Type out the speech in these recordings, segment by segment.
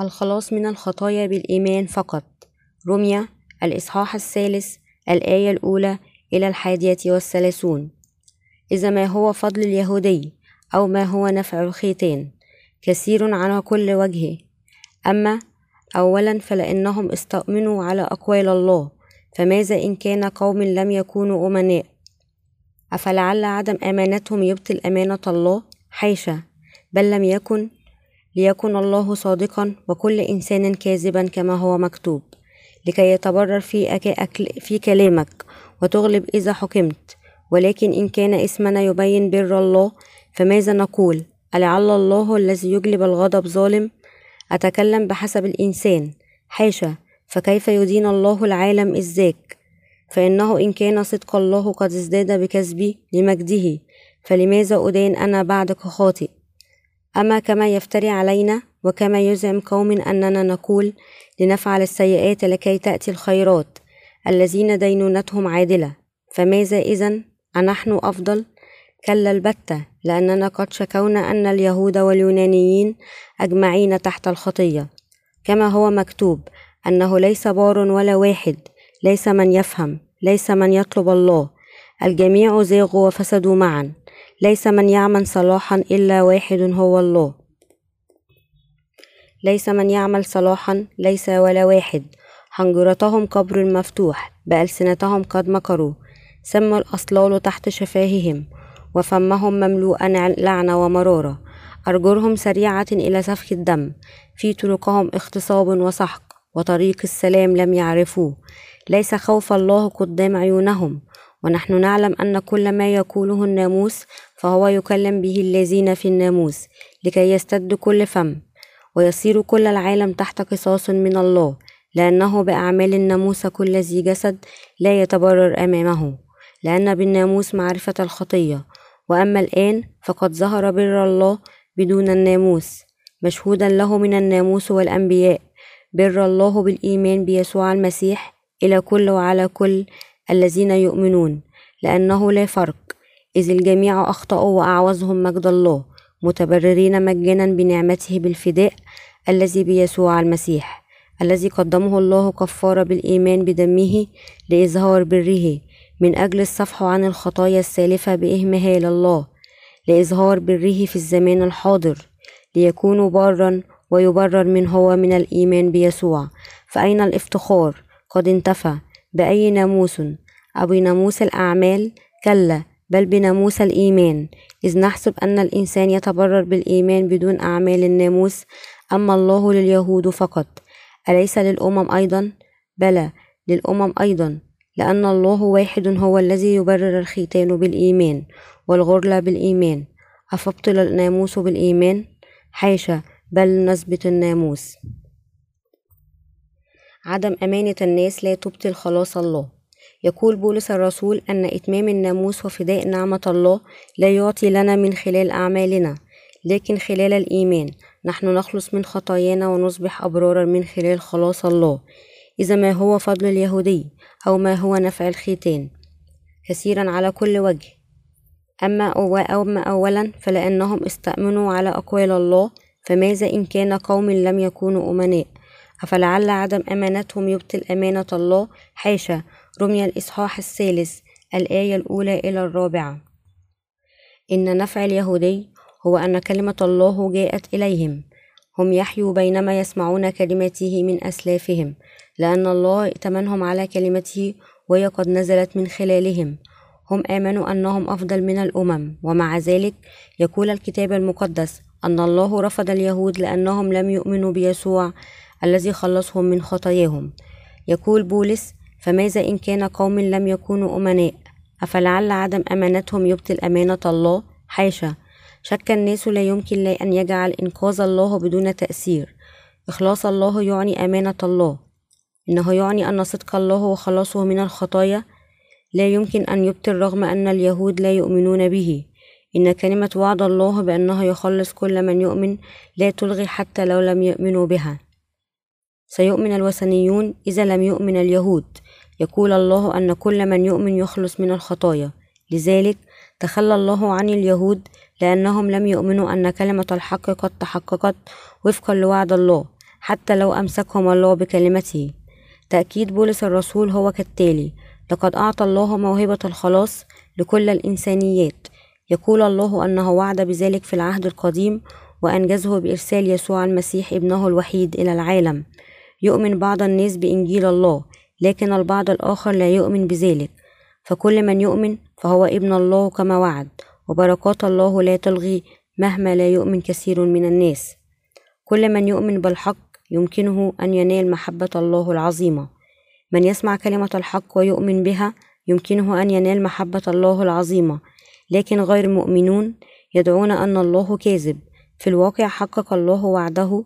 الخلاص من الخطايا بالإيمان فقط. رمية الإصحاح الثالث الآية الأولى إلى الحادية والثلاثون. إذا ما هو فضل اليهودي أو ما هو نفع الختان كثير على كل وجه. أما أولا فلأنهم استؤمنوا على أقوال الله فماذا إن كان قوم لم يكونوا أمناء؟ أفلعل عدم أمانتهم يبطل أمانة الله؟ حيشا بل لم يكن ليكن الله صادقا وكل إنسان كاذبا كما هو مكتوب لكي يتبرر في, أكل في كلامك وتغلب إذا حكمت. ولكن إن كان اسمنا يبين بر الله فماذا نقول؟ ألعل الله الذي يجلب الغضب ظالم؟ أتكلم بحسب الإنسان. حاشا فكيف يدين الله العالم إذ ذاك؟ فإنه إن كان صدق الله قد ازداد بكذبي لمجده فلماذا أدين أنا بعدك خاطئ؟ أما كما يفتري علينا وكما يزعم قوم أننا نقول لنفعل السيئات لكي تأتي الخيرات الذين دينونتهم عادلة فماذا إذن؟ أنحن أفضل؟ كلا البتة لأننا قد شكونا أن اليهود واليونانيين أجمعين تحت الخطية. كما هو مكتوب أنه ليس بار ولا واحد ليس من يفهم ليس من يطلب الله. الجميع زاغوا وفسدوا معا. ليس من يعمل صلاحا إلا واحد هو الله. ليس من يعمل صلاحا ليس ولا واحد. حنجرتهم قبر مفتوح بألسنتهم قد مكروا. سموا الأصلال تحت شفاههم وفمهم مملوءا لعنة ومرارة. أرجلهم سريعة إلى سفك الدم. في طرقهم اغتصاب وسحق وطريق السلام لم يعرفوه. ليس خوف الله قدام عيونهم. ونحن نعلم أن كل ما يقوله الناموس فهو يكلم به الذين في الناموس لكي يستد كل فم ويصير كل العالم تحت قصاص من الله لأنه بأعمال الناموس كل ذي جسد لا يتبرر أمامه لأن بالناموس معرفة الخطية. وأما الآن فقد ظهر بر الله بدون الناموس مشهودا له من الناموس والأنبياء. بر الله بالإيمان بيسوع المسيح إلى كل وعلى كل الذين يؤمنون لأنه لا فرق إذ الجميع أخطأوا وأعوزهم مجد الله متبررين مجانا بنعمته بالفداء الذي بيسوع المسيح الذي قدمه الله كفارة بالإيمان بدمه لإظهار بره من أجل الصفح عن الخطايا السالفة بإهمها الله لإظهار بره في الزمان الحاضر ليكونوا بارا ويبرر من هو من الإيمان بيسوع فأين الافتخار؟ قد انتفى. بأي ناموس؟ أو بناموس الأعمال. كلا بل بناموس الإيمان. إذ نحسب أن الإنسان يتبرر بالإيمان بدون أعمال الناموس أما الله لليهود فقط. أليس للأمم أيضا؟ بلى للأمم أيضا لأن الله واحد هو الذي يبرر الختان بالإيمان والغرلة بالإيمان. أفبطل الناموس بالإيمان؟ حاشا بل نثبت الناموس. عدم أمانة الناس لا تبطل خلاص الله. يقول بولس الرسول أن إتمام الناموس وفداء نعمة الله لا يعطي لنا من خلال أعمالنا لكن خلال الإيمان. نحن نخلص من خطايانا ونصبح أبرارا من خلال خلاص الله. إذا ما هو فضل اليهودي؟ أو ما هو نفع الختان؟ كثيرا على كل وجه. أما أما أولا فلأنهم استأمنوا على أقوال الله فماذا إن كان قوم لم يكونوا أمناء؟ أفلعل عدم أمانتهم يبطل أمانة الله؟ حاشا رمي الإصحاح الثالث الآية الأولى إلى الرابعة. إن نفع اليهودي هو أن كلمة الله جاءت إليهم. هم يحيوا بينما يسمعون كلمته من أسلافهم لأن الله ائتمنهم على كلمته وهي قد نزلت من خلالهم. هم آمنوا أنهم أفضل من الأمم ومع ذلك يقول الكتاب المقدس أن الله رفض اليهود لأنهم لم يؤمنوا بيسوع الذي خلصهم من خطاياهم. يقول بولس فماذا إن كان قوم لم يكونوا أمناء؟ أفلعل عدم أمانتهم يبطل أمانة الله؟ حاشا. شك الناس لا يمكن أن يجعل إنقاذ الله بدون تأثير. إخلاص الله يعني أمانة الله. إنه يعني أن صدق الله وخلاصه من الخطايا؟ لا يمكن أن يبطل رغم أن اليهود لا يؤمنون به. إن كلمة وعد الله بأنه يخلص كل من يؤمن لا تلغي حتى لو لم يؤمنوا بها. سيؤمن الوثنيون إذا لم يؤمن اليهود. يقول الله أن كل من يؤمن يخلص من الخطايا. لذلك تخلى الله عن اليهود لأنهم لم يؤمنوا أن كلمة الحق قد تحققت وفقا لوعد الله حتى لو أمسكهم الله بكلمته. تأكيد بولس الرسول هو كالتالي لقد أعطى الله موهبة الخلاص لكل الإنسانيات. يقول الله أنه وعد بذلك في العهد القديم وأنجزه بإرسال يسوع المسيح ابنه الوحيد إلى العالم. يؤمن بعض الناس بإنجيل الله لكن البعض الآخر لا يؤمن بذلك. فكل من يؤمن فهو ابن الله كما وعد وبركات الله لا تلغي مهما لا يؤمن كثير من الناس. كل من يؤمن بالحق يمكنه أن ينال محبة الله العظيمة. من يسمع كلمة الحق ويؤمن بها يمكنه أن ينال محبة الله العظيمة. لكن غير المؤمنون يدعون أن الله كاذب. في الواقع حقق الله وعده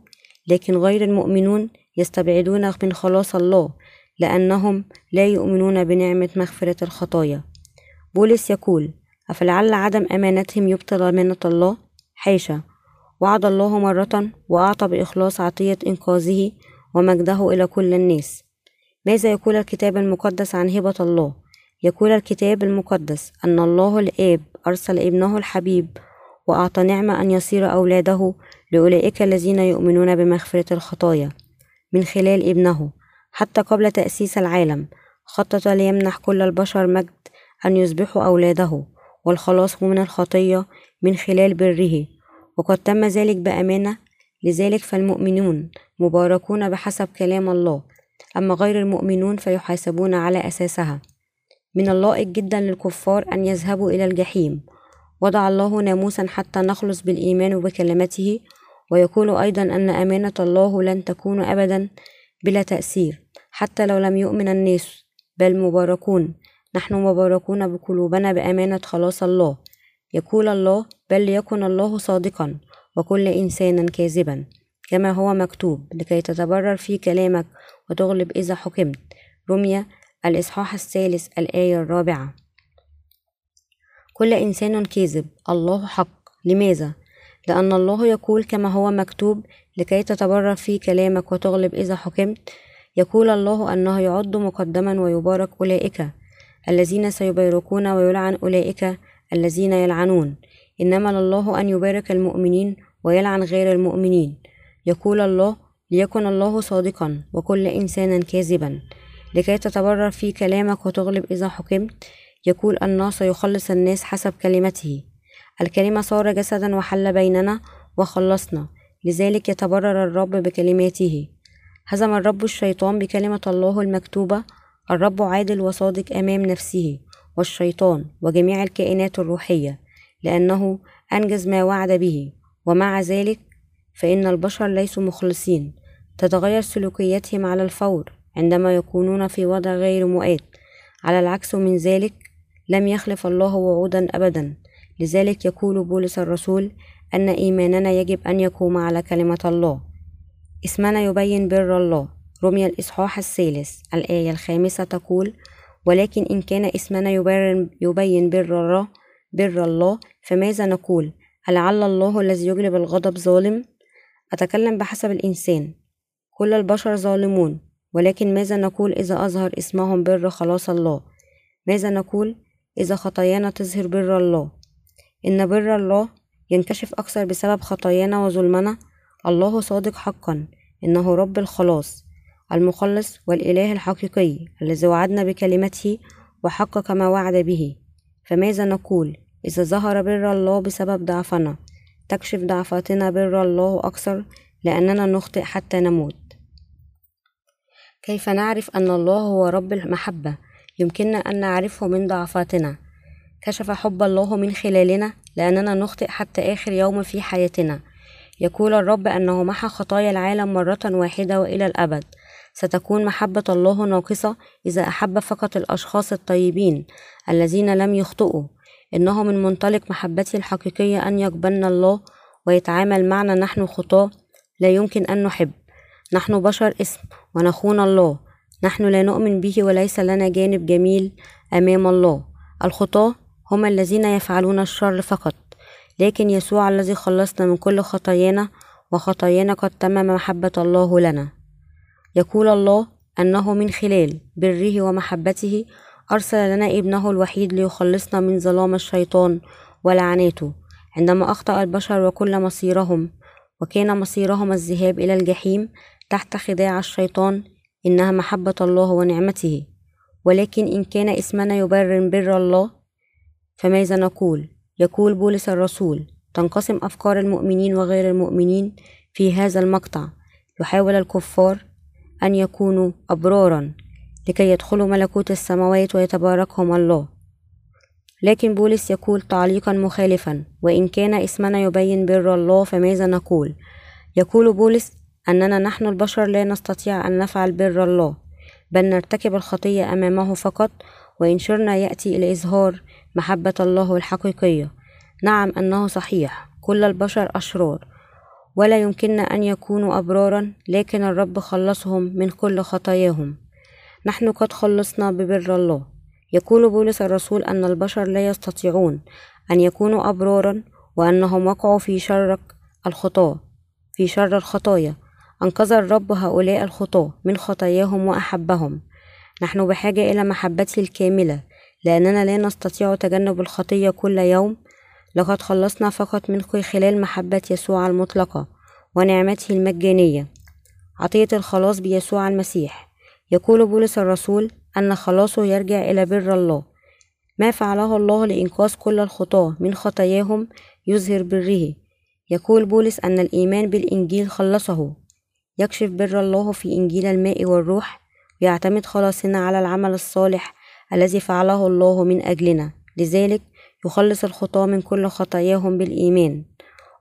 لكن غير المؤمنون يستبعدون من خلاص الله لأنهم لا يؤمنون بنعمة مغفرة الخطايا. بولس يقول أفلعل عدم أمانتهم يبطل أمانة الله؟ حاشا وعد الله مرة وأعطى بإخلاص عطية إنقاذه ومجده إلى كل الناس. ماذا يقول الكتاب المقدس عن هبة الله؟ يقول الكتاب المقدس أن الله الآب أرسل ابنه الحبيب وأعطى نعمة أن يصير أولاده لأولئك الذين يؤمنون بمغفرة الخطايا. من خلال ابنه حتى قبل تأسيس العالم. خطط ليمنح كل البشر مجد أن يصبحوا أولاده والخلاص من الخطية من خلال بره. وقد تم ذلك بأمانة لذلك فالمؤمنون مباركون بحسب كلام الله. أما غير المؤمنون فيحاسبون على أساسها. من اللائق جدا للكفار أن يذهبوا إلى الجحيم. وضع الله ناموسا حتى نخلص بالإيمان بكلمته ويقول أيضا أن أمانة الله لن تكون أبدا بلا تأثير حتى لو لم يؤمن الناس بل مباركون. نحن مباركون بقلوبنا بأمانة خلاص الله. يقول الله بل ليكن الله صادقا وكل إنسانا كاذبا. كما هو مكتوب لكي تتبرر في كلامك وتغلب إذا حكمت. رمية الإصحاح الثالث الآية الرابعة. كل إنسان كاذب. الله حق. لماذا؟ لأن الله يقول كما هو مكتوب لكي تتبرر في كلامك وتغلب إذا حكمت يقول الله أنه يعد مقدما ويبارك أولئك الذين سيباركون ويلعن أولئك الذين يلعنون. إنما لله أن يبارك المؤمنين ويلعن غير المؤمنين. يقول الله ليكن الله صادقا وكل إنسانا كاذبا. لكي تتبرر في كلامك وتغلب إذا حكمت يقول أنه سيخلص الناس حسب كلمته. الكلمة صار جسدا وحل بيننا وخلصنا. لذلك يتبرر الرب بكلماته. هزم الرب الشيطان بكلمة الله المكتوبة الرب عادل وصادق أمام نفسه والشيطان وجميع الكائنات الروحية لأنه أنجز ما وعد به. ومع ذلك فإن البشر ليسوا مخلصين. تتغير سلوكياتهم على الفور عندما يكونون في وضع غير مؤات على العكس من ذلك لم يخلف الله وعودا أبدا. لذلك يقول بولس الرسول أن إيماننا يجب أن يقوم على كلمة الله. اسمنا يبين بر الله. رمي الإصحاح الثالث. الآية الخامسة تقول ولكن إن كان اسمنا يبين بر الله بر الله فماذا نقول؟ ألعل الله الذي يجلب الغضب ظالم؟ أتكلم بحسب الإنسان. كل البشر ظالمون. ولكن ماذا نقول إذا أظهر اسمهم بر خلاص الله؟ ماذا نقول إذا خطايانا تظهر بر الله؟ إن بر الله ينكشف أكثر بسبب خطايانا وظلمنا الله صادق حقا إنه رب الخلاص المخلص والإله الحقيقي الذي وعدنا بكلمته وحقق ما وعد به. فماذا نقول؟ إذا ظهر بر الله بسبب ضعفنا تكشف ضعفاتنا بر الله أكثر لأننا نخطئ حتى نموت. كيف نعرف أن الله هو رب المحبة؟ يمكننا أن نعرفه من ضعفاتنا. كشف حب الله من خلالنا لأننا نخطئ حتى آخر يوم في حياتنا. يقول الرب أنه محى خطايا العالم مرة واحدة وإلى الأبد. ستكون محبة الله ناقصة إذا أحب فقط الأشخاص الطيبين الذين لم يخطئوا. إنه من منطلق محبته الحقيقية أن يقبلنا الله ويتعامل معنا نحن خطاة لا يمكن أن نحب. نحن بشر اسم ونخون الله. نحن لا نؤمن به وليس لنا جانب جميل أمام الله. الخطاة هم الذين يفعلون الشر فقط. لكن يسوع الذي خلصنا من كل خطايانا وخطايانا قد تمم محبة الله لنا. يقول الله أنه من خلال بره ومحبته أرسل لنا ابنه الوحيد ليخلصنا من ظلام الشيطان ولعناته عندما أخطأ البشر وكل مصيرهم وكان مصيرهم الذهاب إلى الجحيم تحت خداع الشيطان إنها محبة الله ونعمته. ولكن إن كان اسمنا يبرر بر الله فماذا نقول؟ يقول بولس الرسول تنقسم أفكار المؤمنين وغير المؤمنين في هذا المقطع. يحاول الكفار أن يكونوا أبرارا لكي يدخلوا ملكوت السماوات ويتباركهم الله. لكن بولس يقول تعليقا مخالفا وإن كان اسمنا يبين بر الله فماذا نقول؟ يقول بولس أننا نحن البشر لا نستطيع أن نفعل بر الله بل نرتكب الخطية أمامه فقط وإن شرنا يأتي إلى إظهار محبة الله الحقيقية. نعم أنه صحيح كل البشر أشرار ولا يمكننا أن يكونوا أبرارا لكن الرب خلصهم من كل خطاياهم. نحن قد خلصنا ببر الله. يقول بولس الرسول أن البشر لا يستطيعون أن يكونوا أبرارا وأنهم وقعوا في شر الخطاة في شر الخطايا. أنقذ الرب هؤلاء الخطاة من خطاياهم وأحبهم. نحن بحاجة إلى محبته الكاملة. لأننا لا نستطيع تجنب الخطية كل يوم. لقد خلصنا فقط من خلال محبة يسوع المطلقة ونعمته المجانية. عطية الخلاص بيسوع المسيح. يقول بولس الرسول أن خلاصه يرجع إلى بر الله. ما فعله الله لإنقاذ كل الخطاة من خطاياهم يظهر بره. يقول بولس أن الإيمان بالإنجيل خلصه. يكشف بر الله في إنجيل الماء والروح. ويعتمد خلاصنا على العمل الصالح الذي فعله الله من أجلنا. لذلك يخلص الخطاة من كل خطاياهم بالإيمان.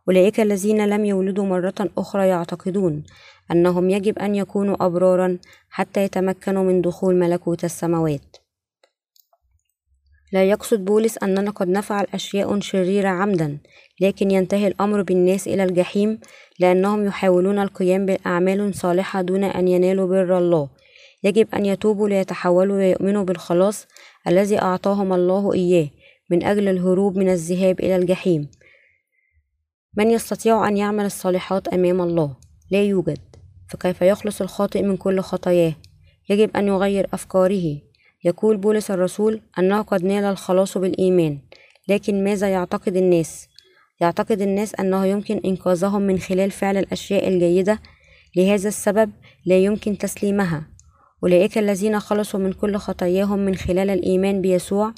أولئك الذين لم يولدوا مرة أخرى يعتقدون أنهم يجب أن يكونوا أبرارا حتى يتمكنوا من دخول ملكوت السماوات. لا يقصد بولس أننا قد نفعل أشياء شريرة عمدا لكن ينتهي الأمر بالناس إلى الجحيم لأنهم يحاولون القيام بأعمال صالحة دون أن ينالوا بر الله. يجب أن يتوبوا ليتحولوا ويؤمنوا بالخلاص الذي أعطاهم الله إياه من أجل الهروب من الذهاب إلى الجحيم. من يستطيع أن يعمل الصالحات أمام الله؟ لا يوجد. فكيف يخلص الخاطئ من كل خطاياه؟ يجب أن يغير أفكاره. يقول بولس الرسول أنه قد نال الخلاص بالإيمان لكن ماذا يعتقد الناس؟ يعتقد الناس أنه يمكن إنقاذهم من خلال فعل الأشياء الجيدة. لهذا السبب لا يمكن تسليمها. أولئك الذين خلصوا من كل خطاياهم من خلال الإيمان بيسوع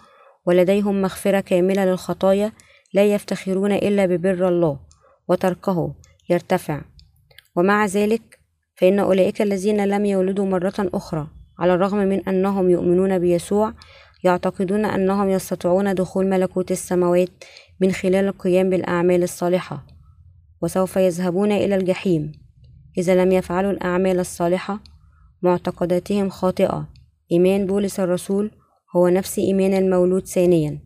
ولديهم مغفرة كاملة للخطايا لا يفتخرون إلا ببر الله وتركه يرتفع ومع ذلك فإن أولئك الذين لم يولدوا مرة أخرى على الرغم من أنهم يؤمنون بيسوع يعتقدون أنهم يستطيعون دخول ملكوت السماوات من خلال القيام بالأعمال الصالحة وسوف يذهبون إلى الجحيم. إذا لم يفعلوا الأعمال الصالحة معتقداتهم خاطئة. إيمان بولس الرسول هو نفس إيمان المولود ثانيا.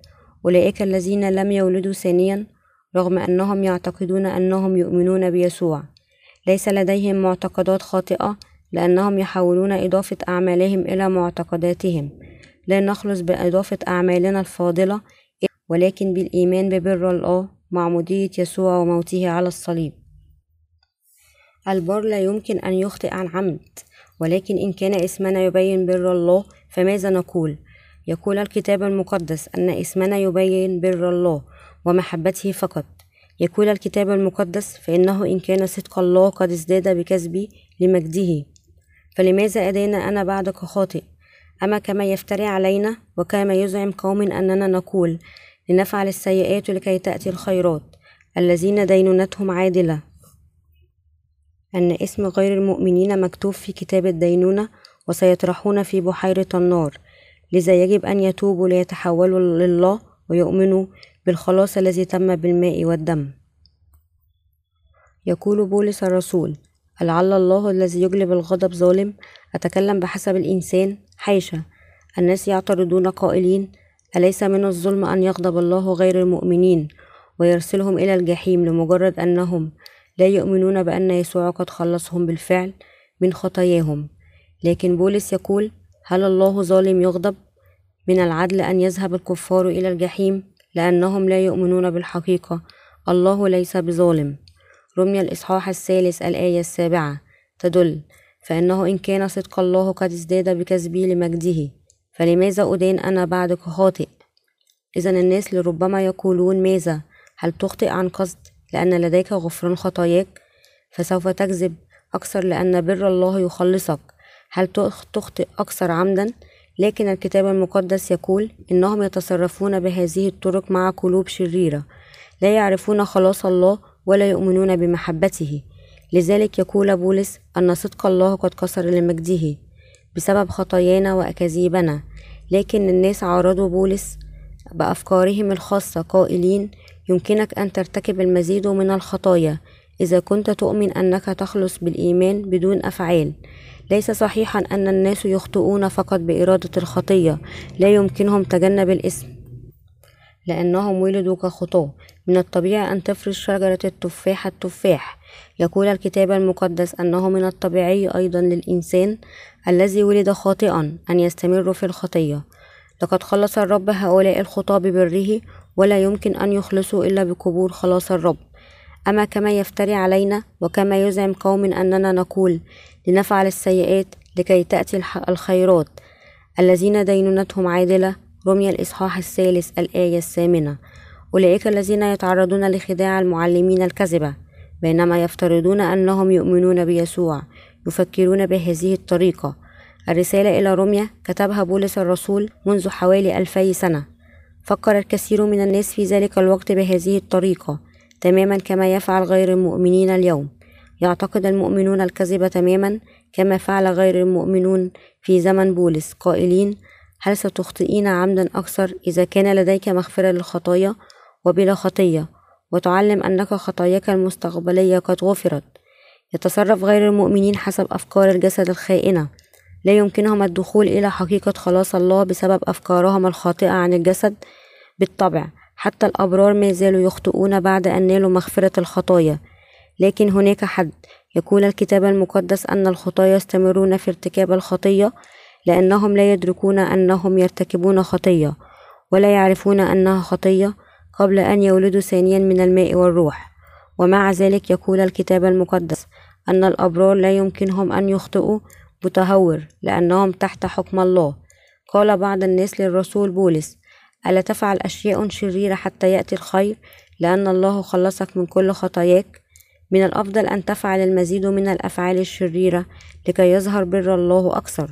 أولئك الذين لم يولدوا ثانيا رغم أنهم يعتقدون أنهم يؤمنون بيسوع. ليس لديهم معتقدات خاطئة لأنهم يحاولون إضافة أعمالهم إلى معتقداتهم. لا نخلص بإضافة أعمالنا الفاضلة ولكن بالإيمان ببر الله معمودية يسوع وموته على الصليب. البر لا يمكن أن يخطئ عن عمد. ولكن إن كان اسمنا يبين بر الله فماذا نقول؟ يقول الكتاب المقدس أن اسمنا يبين بر الله ومحبته فقط. يقول الكتاب المقدس فإنه إن كان صدق الله قد ازداد بكسبي لمجده. فلماذا أدينا أنا بعدك خاطئ؟ أما كما يفتري علينا وكما يزعم قوم أننا نقول لنفعل السيئات لكي تأتي الخيرات الذين دينونتهم عادلة. أن اسم غير المؤمنين مكتوب في كتاب الدينونة وسيطرحون في بحيرة النار لذا يجب أن يتوبوا ليتحولوا لله ويؤمنوا بالخلاص الذي تم بالماء والدم. يقول بولس الرسول لعل الله الذي يجلب الغضب ظالم. أتكلم بحسب الإنسان؟ حيشة. الناس يعترضون قائلين أليس من الظلم أن يغضب الله غير المؤمنين ويرسلهم إلى الجحيم لمجرد أنهم لا يؤمنون بأن يسوع قد خلصهم بالفعل من خطاياهم. لكن بولس يقول هل الله ظالم يغضب؟ من العدل أن يذهب الكفار إلى الجحيم لأنهم لا يؤمنون بالحقيقة. الله ليس بظالم. رمي الإصحاح الثالث الآية السابعة تدل فإنه إن كان صدق الله قد ازداد بكسبي لمجده. فلماذا أدين أنا بعد خاطئ؟ إذا الناس لربما يقولون ماذا؟ هل تخطئ عن قصد؟ لأن لديك غفران خطاياك فسوف تكذب أكثر لأن بر الله يخلصك. هل تخطئ أكثر عمدا؟ لكن الكتاب المقدس يقول إنهم يتصرفون بهذه الطرق مع قلوب شريرة. لا يعرفون خلاص الله ولا يؤمنون بمحبته. لذلك يقول بولس أن صدق الله قد كسر لمجده بسبب خطايانا وأكاذيبنا. لكن الناس عارضوا بولس بأفكارهم الخاصة قائلين يمكنك أن ترتكب المزيد من الخطايا إذا كنت تؤمن أنك تخلص بالإيمان بدون أفعال. ليس صحيحا أن الناس يخطئون فقط بإرادة الخطية لا يمكنهم تجنب الإثم لأنهم ولدوا كخطاة. من الطبيعي أن تفرز شجرة التفاح التفاح. يقول الكتاب المقدس أنه من الطبيعي أيضا للإنسان الذي ولد خاطئا أن يستمر في الخطية. لقد خلص الرب هؤلاء الخطاة ببره ولا يمكن أن يخلصوا إلا بقبول خلاص الرب. أما كما يفتري علينا وكما يزعم قوم أننا نقول لنفعل السيئات لكي تأتي الخيرات. الذين دينونتهم عادلة رمي الإصحاح الثالث الآية الثامنة. أولئك الذين يتعرضون لخداع المعلمين الكذبة بينما يفترضون أنهم يؤمنون بيسوع يفكرون بهذه الطريقة. الرسالة إلى روميا كتبها بولس الرسول منذ حوالي ألفي سنة. فكر الكثير من الناس في ذلك الوقت بهذه الطريقة تماما كما يفعل غير المؤمنين اليوم. يعتقد المؤمنون الكذب تماما كما فعل غير المؤمنون في زمن بولس. قائلين هل ستخطئين عمدا أكثر إذا كان لديك مغفرة للخطايا وبلا خطية وتعلم أنك خطاياك المستقبلية قد غفرت؟ يتصرف غير المؤمنين حسب أفكار الجسد الخائنة. لا يمكنهم الدخول إلى حقيقة خلاص الله بسبب أفكارهم الخاطئة عن الجسد بالطبع. حتى الأبرار ما زالوا يخطئون بعد أن نالوا مغفرة الخطايا. لكن هناك حد يقول الكتاب المقدس أن الخطاة يستمرون في ارتكاب الخطية لأنهم لا يدركون أنهم يرتكبون خطية ولا يعرفون أنها خطية قبل أن يولدوا ثانيا من الماء والروح. ومع ذلك يقول الكتاب المقدس أن الأبرار لا يمكنهم أن يخطئوا متهور لأنهم تحت حكم الله. قال بعض الناس للرسول بولس ألا تفعل أشياء شريرة حتى يأتي الخير؟ لأن الله خلصك من كل خطاياك. من الأفضل أن تفعل المزيد من الأفعال الشريرة لكي يظهر بر الله أكثر.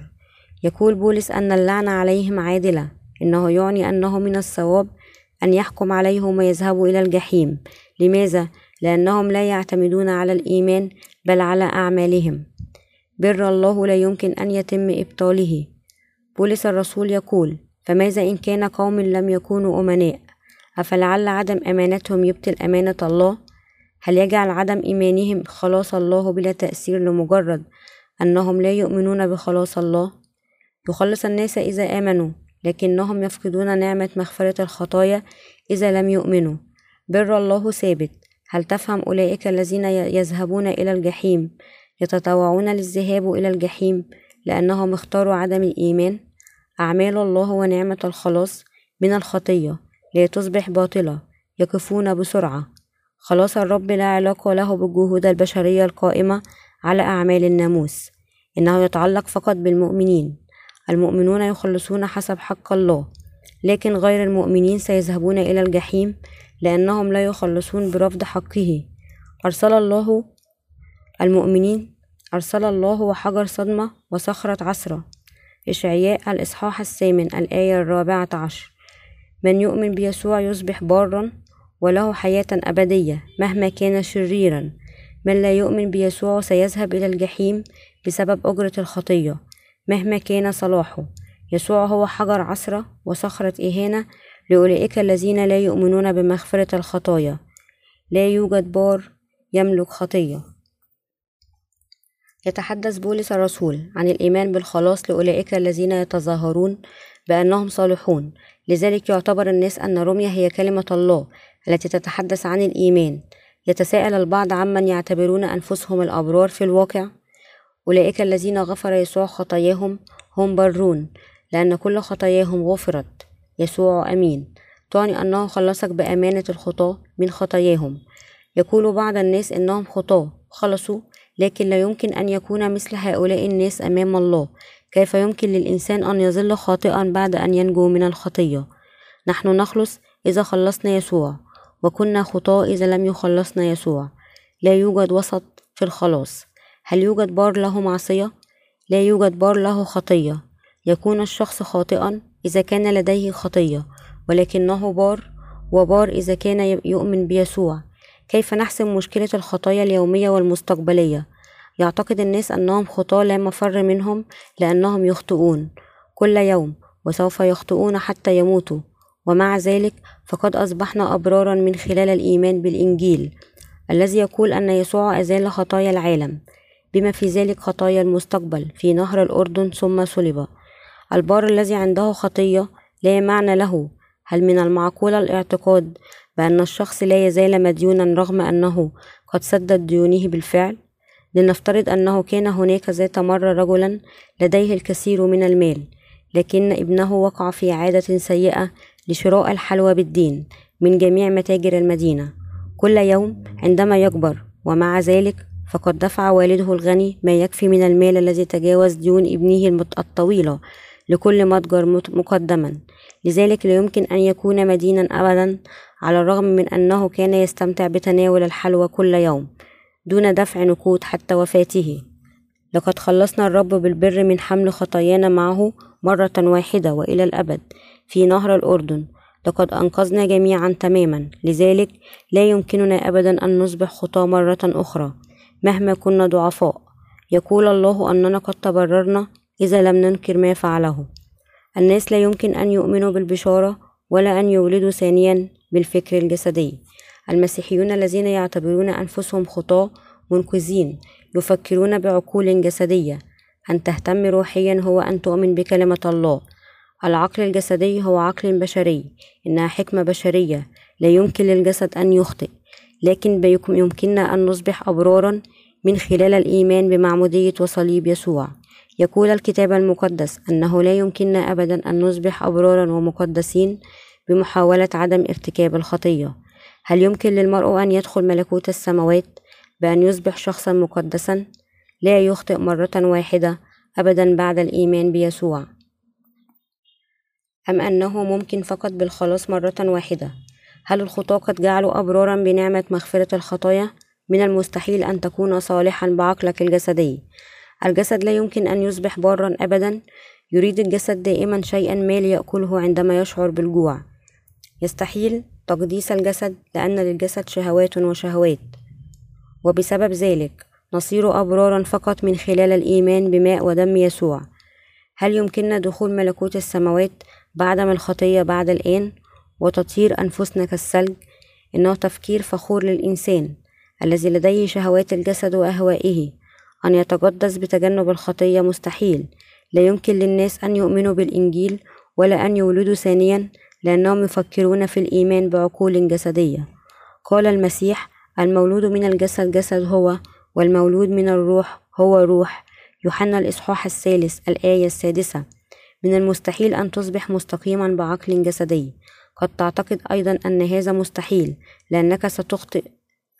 يقول بولس أن اللعنة عليهم عادلة إنه يعني أنه من الصواب أن يحكم عليهم ويذهبوا إلى الجحيم. لماذا؟ لأنهم لا يعتمدون على الإيمان بل على أعمالهم. بر الله لا يمكن أن يتم إبطاله. بولس الرسول يقول فماذا إن كان قوم لم يكونوا أمناء؟ أفلعل عدم أمانتهم يبطل أمانة الله؟ هل يجعل عدم إيمانهم خلاص الله بلا تأثير لمجرد؟ أنهم لا يؤمنون بخلاص الله. يخلص الناس إذا آمنوا لكنهم يفقدون نعمة مغفرة الخطايا إذا لم يؤمنوا. بر الله ثابت هل تفهم أولئك الذين يذهبون إلى الجحيم؟ يتطوعون للذهاب إلى الجحيم لأنهم اختاروا عدم الإيمان أعمال الله ونعمة الخلاص من الخطية لا تصبح باطلة يقفون بسرعة. خلاص الرب لا علاقة له بالجهود البشرية القائمة على أعمال الناموس إنه يتعلق فقط بالمؤمنين. المؤمنون يخلصون حسب حق الله لكن غير المؤمنين سيذهبون إلى الجحيم لأنهم لا يخلصون برفض حقه. أرسل الله المؤمنين أرسل الله وحجر صدمة وصخرة عصرة. إشعياء الإصحاح الثامن الآية الرابعة عشر. من يؤمن بيسوع يصبح بارا وله حياة أبدية مهما كان شريرا. من لا يؤمن بيسوع سيذهب إلى الجحيم بسبب أجرة الخطية مهما كان صلاحه. يسوع هو حجر عصرة وصخرة إهانة لأولئك الذين لا يؤمنون بمغفرة الخطايا. لا يوجد بار يملك خطية. يتحدث بولس الرسول عن الإيمان بالخلاص لأولئك الذين يتظاهرون بأنهم صالحون. لذلك يعتبر الناس أن روميا هي كلمة الله التي تتحدث عن الإيمان. يتساءل البعض عمن يعتبرون أنفسهم الأبرار في الواقع؟ أولئك الذين غفر يسوع خطاياهم هم برون لأن كل خطاياهم غفرت. يسوع أمين. تعني أنه خلصك بأمانة الخطاة من خطاياهم. يقول بعض الناس إنهم خطاة خلصوا لكن لا يمكن أن يكون مثل هؤلاء الناس أمام الله. كيف يمكن للإنسان أن يظل خاطئا بعد أن ينجو من الخطية؟ نحن نخلص إذا خلصنا يسوع وكنا خطاة إذا لم يخلصنا يسوع. لا يوجد وسط في الخلاص. هل يوجد بار له معصية؟ لا يوجد بار له خطية. يكون الشخص خاطئا إذا كان لديه خطية ولكنه بار وبار إذا كان يؤمن بيسوع. كيف نحسم مشكلة الخطايا اليومية والمستقبلية؟ يعتقد الناس أنهم خطاة لا مفر منهم لأنهم يخطئون كل يوم وسوف يخطئون حتى يموتوا. ومع ذلك فقد أصبحنا أبرارا من خلال الإيمان بالإنجيل الذي يقول أن يسوع أزال خطايا العالم بما في ذلك خطايا المستقبل في نهر الأردن ثم صلب. البار الذي عنده خطية لا معنى له. هل من المعقول الاعتقاد بأن الشخص لا يزال مديونا رغم أنه قد سدد ديونه بالفعل؟ لنفترض أنه كان هناك ذات مرة رجلا لديه الكثير من المال لكن ابنه وقع في عادة سيئة لشراء الحلوى بالدين من جميع متاجر المدينة. كل يوم عندما يكبر ومع ذلك فقد دفع والده الغني ما يكفي من المال الذي تجاوز ديون ابنه الطويلة لكل متجر مقدما. لذلك لا يمكن أن يكون مدينا أبدا على الرغم من أنه كان يستمتع بتناول الحلوى كل يوم. دون دفع نقود حتى وفاته. لقد خلصنا الرب بالبر من حمل خطايانا معه مرة واحدة وإلى الأبد في نهر الأردن. لقد أنقذنا جميعا تماما. لذلك لا يمكننا أبدا أن نصبح خطاة مرة أخرى. مهما كنا ضعفاء يقول الله أننا قد تبررنا إذا لم ننكر ما فعله. الناس لا يمكن أن يؤمنوا بالبشارة ولا أن يولدوا ثانيا بالفكر الجسدي. المسيحيون الذين يعتبرون أنفسهم خطاة منقذين يفكرون بعقول جسدية. أن تهتم روحيا هو أن تؤمن بكلمة الله. العقل الجسدي هو عقل بشري إنها حكمة بشرية. لا يمكن للجسد أن يخطئ. لكن يمكننا أن نصبح أبرارا من خلال الإيمان بمعمودية وصليب يسوع. يقول الكتاب المقدس أنه لا يمكننا أبدا أن نصبح أبرارا ومقدسين بمحاولة عدم ارتكاب الخطية. هل يمكن للمرء أن يدخل ملكوت السماوات بأن يصبح شخصا مقدسا؟ لا يخطئ مرة واحدة أبدا بعد الإيمان بيسوع. أم أنه ممكن فقط بالخلاص مرة واحدة؟ هل الخطاة قد جعلوا أبرارا بنعمة مغفرة الخطايا؟ من المستحيل أن تكون صالحا بعقلك الجسدي. الجسد لا يمكن أن يصبح بارا أبدا. يريد الجسد دائما شيئا ما ليأكله عندما يشعر بالجوع. يستحيل تقديس الجسد لأن للجسد شهوات وشهوات. وبسبب ذلك نصير أبرارا فقط من خلال الإيمان بماء ودم يسوع. هل يمكننا دخول ملكوت السماوات بعدم الخطية بعد الآن؟ وتطهير أنفسنا كالثلج إنه تفكير فخور للإنسان الذي لديه شهوات الجسد وأهوائه. أن يتقدس بتجنب الخطية مستحيل. لا يمكن للناس أن يؤمنوا بالإنجيل ولا أن يولدوا ثانيا. لأنهم يفكرون في الإيمان بعقول جسدية. قال المسيح المولود من الجسد جسد هو والمولود من الروح هو روح. يوحنا الإصحاح الثالث الآية السادسة. من المستحيل أن تصبح مستقيما بعقل جسدي. قد تعتقد أيضا أن هذا مستحيل لأنك ستخطئ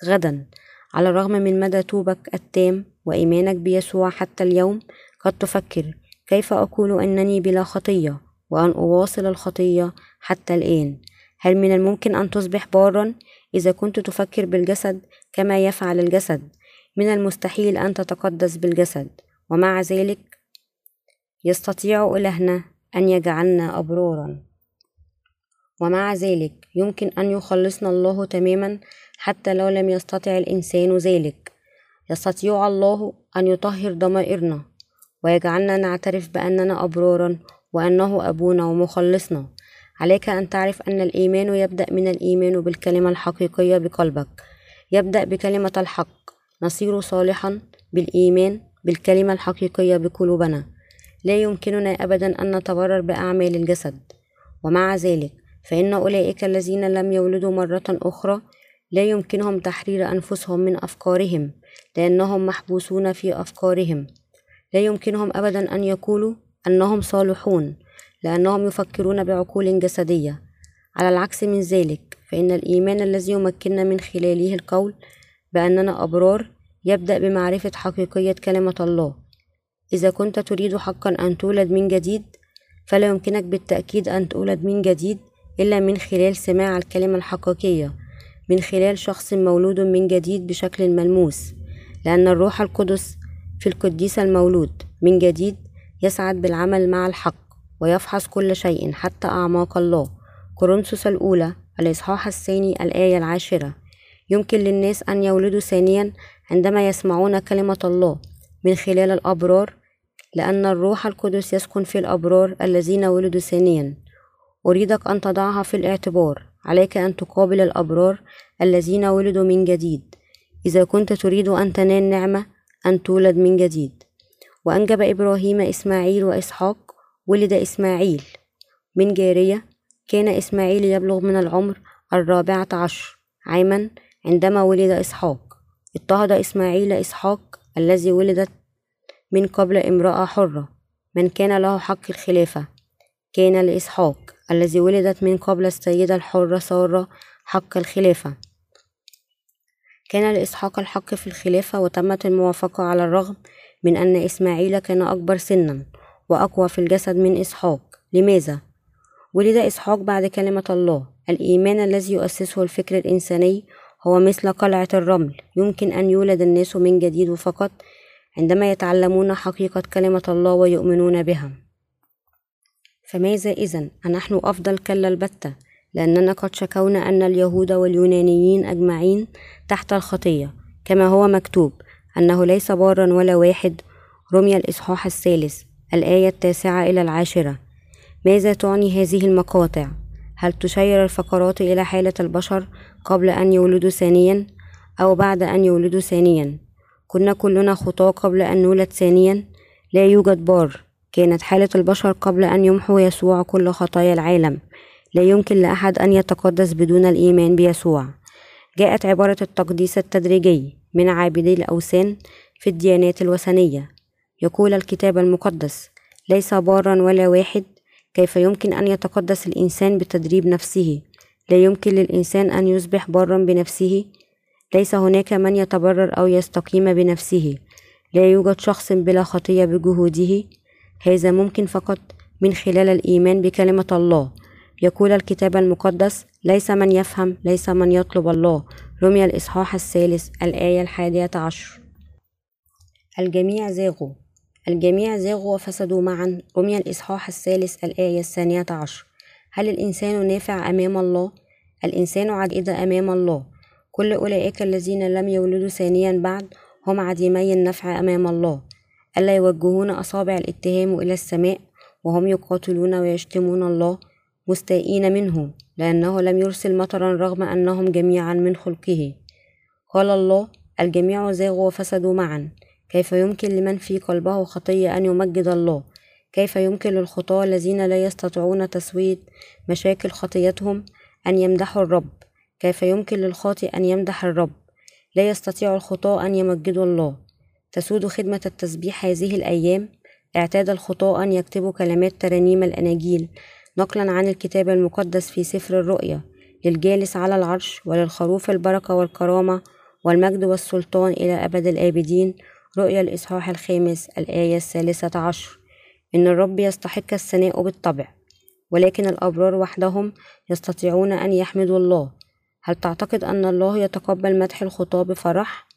غدا. على الرغم من مدى توبك التام وإيمانك بيسوع حتى اليوم قد تفكر كيف أقول أنني بلا خطية وأن أواصل الخطية حتى الآن. هل من الممكن أن تصبح بارا إذا كنت تفكر بالجسد كما يفعل الجسد؟ من المستحيل أن تتقدس بالجسد ومع ذلك يستطيع إلهنا أن يجعلنا أبرارا. ومع ذلك يمكن أن يخلصنا الله تماما حتى لو لم يستطع الإنسان ذلك. يستطيع الله أن يطهر ضمائرنا ويجعلنا نعترف بأننا أبرارا وأنه أبونا ومخلصنا. عليك أن تعرف أن الإيمان يبدأ من الإيمان بالكلمة الحقيقية بقلبك. يبدأ بكلمة الحق. نصير صالحا بالإيمان بالكلمة الحقيقية بقلوبنا. لا يمكننا أبدا أن نتبرر بأعمال الجسد. ومع ذلك فإن أولئك الذين لم يولدوا مرة أخرى لا يمكنهم تحرير أنفسهم من أفكارهم لأنهم محبوسون في أفكارهم. لا يمكنهم أبدا أن يقولوا أنهم صالحون. لأنهم يفكرون بعقول جسدية. على العكس من ذلك فإن الإيمان الذي يمكننا من خلاله القول بأننا أبرار يبدأ بمعرفة حقيقية كلمة الله. إذا كنت تريد حقا أن تولد من جديد فلا يمكنك بالتأكيد أن تولد من جديد إلا من خلال سماع الكلمة الحقيقية من خلال شخص مولود من جديد بشكل ملموس. لأن الروح القدس في القديس المولود من جديد يسعد بالعمل مع الحق. ويفحص كل شيء حتى أعماق الله. كورنثوس الأولى الإصحاح الثاني الآية العاشرة. يمكن للناس أن يولدوا ثانيا عندما يسمعون كلمة الله من خلال الأبرار لأن الروح القدس يسكن في الأبرار الذين ولدوا ثانيا. أريدك أن تضعها في الاعتبار. عليك أن تقابل الأبرار الذين ولدوا من جديد. إذا كنت تريد أن تنال نعمة أن تولد من جديد. وأنجب إبراهيم إسماعيل وإسحاق ولد إسماعيل. من جارية كان إسماعيل يبلغ من العمر الرابعة عشر عاما عندما ولد إسحاق. اضطهد إسماعيل إسحاق الذي ولدت من قبل امرأة حرة. من كان له حق الخلافة كان لإسحاق الذي ولدت من قبل السيدة الحرة سارة حق الخلافة. كان لإسحاق الحق في الخلافة وتمت الموافقة على الرغم من أن إسماعيل كان أكبر سنا. وأقوى في الجسد من إسحاق. لماذا؟ ولد إسحاق بعد كلمة الله. الإيمان الذي يؤسسه الفكر الإنساني هو مثل قلعة الرمل. يمكن أن يولد الناس من جديد فقط عندما يتعلمون حقيقة كلمة الله ويؤمنون بها. فماذا إذا أنحن أفضل كلا البتة لأننا قد شكونا أن اليهود واليونانيين أجمعين تحت الخطية. كما هو مكتوب أنه ليس بارا ولا واحد. رمي الإصحاح الثالث. الآية التاسعة إلى العاشرة. ماذا تعني هذه المقاطع؟ هل تشير الفقرات إلى حالة البشر قبل أن يولدوا ثانيا أو بعد أن يولدوا ثانيا؟ كنا كلنا خطاة قبل أن نولد ثانيا. لا يوجد بار. كانت حالة البشر قبل أن يمحو يسوع كل خطايا العالم. لا يمكن لأحد أن يتقدس بدون الإيمان بيسوع. جاءت عبارة التقديس التدريجي من عابدي الأوثان في الديانات الوثنية. يقول الكتاب المقدس ليس بارا ولا واحد كيف يمكن أن يتقدس الإنسان بتدريب نفسه؟ لا يمكن للإنسان أن يصبح بارا بنفسه؟ ليس هناك من يتبرر أو يستقيم بنفسه؟ لا يوجد شخص بلا خطية بجهوده؟ هذا ممكن فقط من خلال الإيمان بكلمة الله. يقول الكتاب المقدس ليس من يفهم ليس من يطلب الله. رمي الإصحاح الثالث الآية الحادية عشر. الجميع زاغوا. الجميع زاغوا وفسدوا معا. رمي الإصحاح الثالث الآية الثانية عشر. هل الإنسان نافع أمام الله؟ الإنسان عديد أمام الله. كل أولئك الذين لم يولدوا ثانيا بعد هم عديمي النفع أمام الله. ألا يوجهون أصابع الاتهام إلى السماء وهم يقاتلون ويشتمون الله مستائين منه لأنه لم يرسل مطرا رغم أنهم جميعا من خلقه. قال الله الجميع زاغوا وفسدوا معا. كيف يمكن لمن في قلبه خطية أن يمجد الله؟ كيف يمكن للخطاة الذين لا يستطيعون تسوية مشاكل خطيتهم أن يمدحوا الرب؟ كيف يمكن للخاطئ أن يمدح الرب؟ لا يستطيع الخطاة أن يمجدوا الله. تسود خدمة التسبيح هذه الأيام؟ اعتاد الخطاة أن يكتبوا كلمات ترانيم الأناجيل نقلا عن الكتاب المقدس في سفر الرؤيا للجالس على العرش وللخروف البركة والكرامة والمجد والسلطان إلى أبد الآبدين رؤيا الإصحاح الخامس الآية الثالثة عشر. إن الرب يستحق الثناء بالطبع ولكن الأبرار وحدهم يستطيعون أن يحمدوا الله. هل تعتقد أن الله يتقبل مدح الخطاة بفرح؟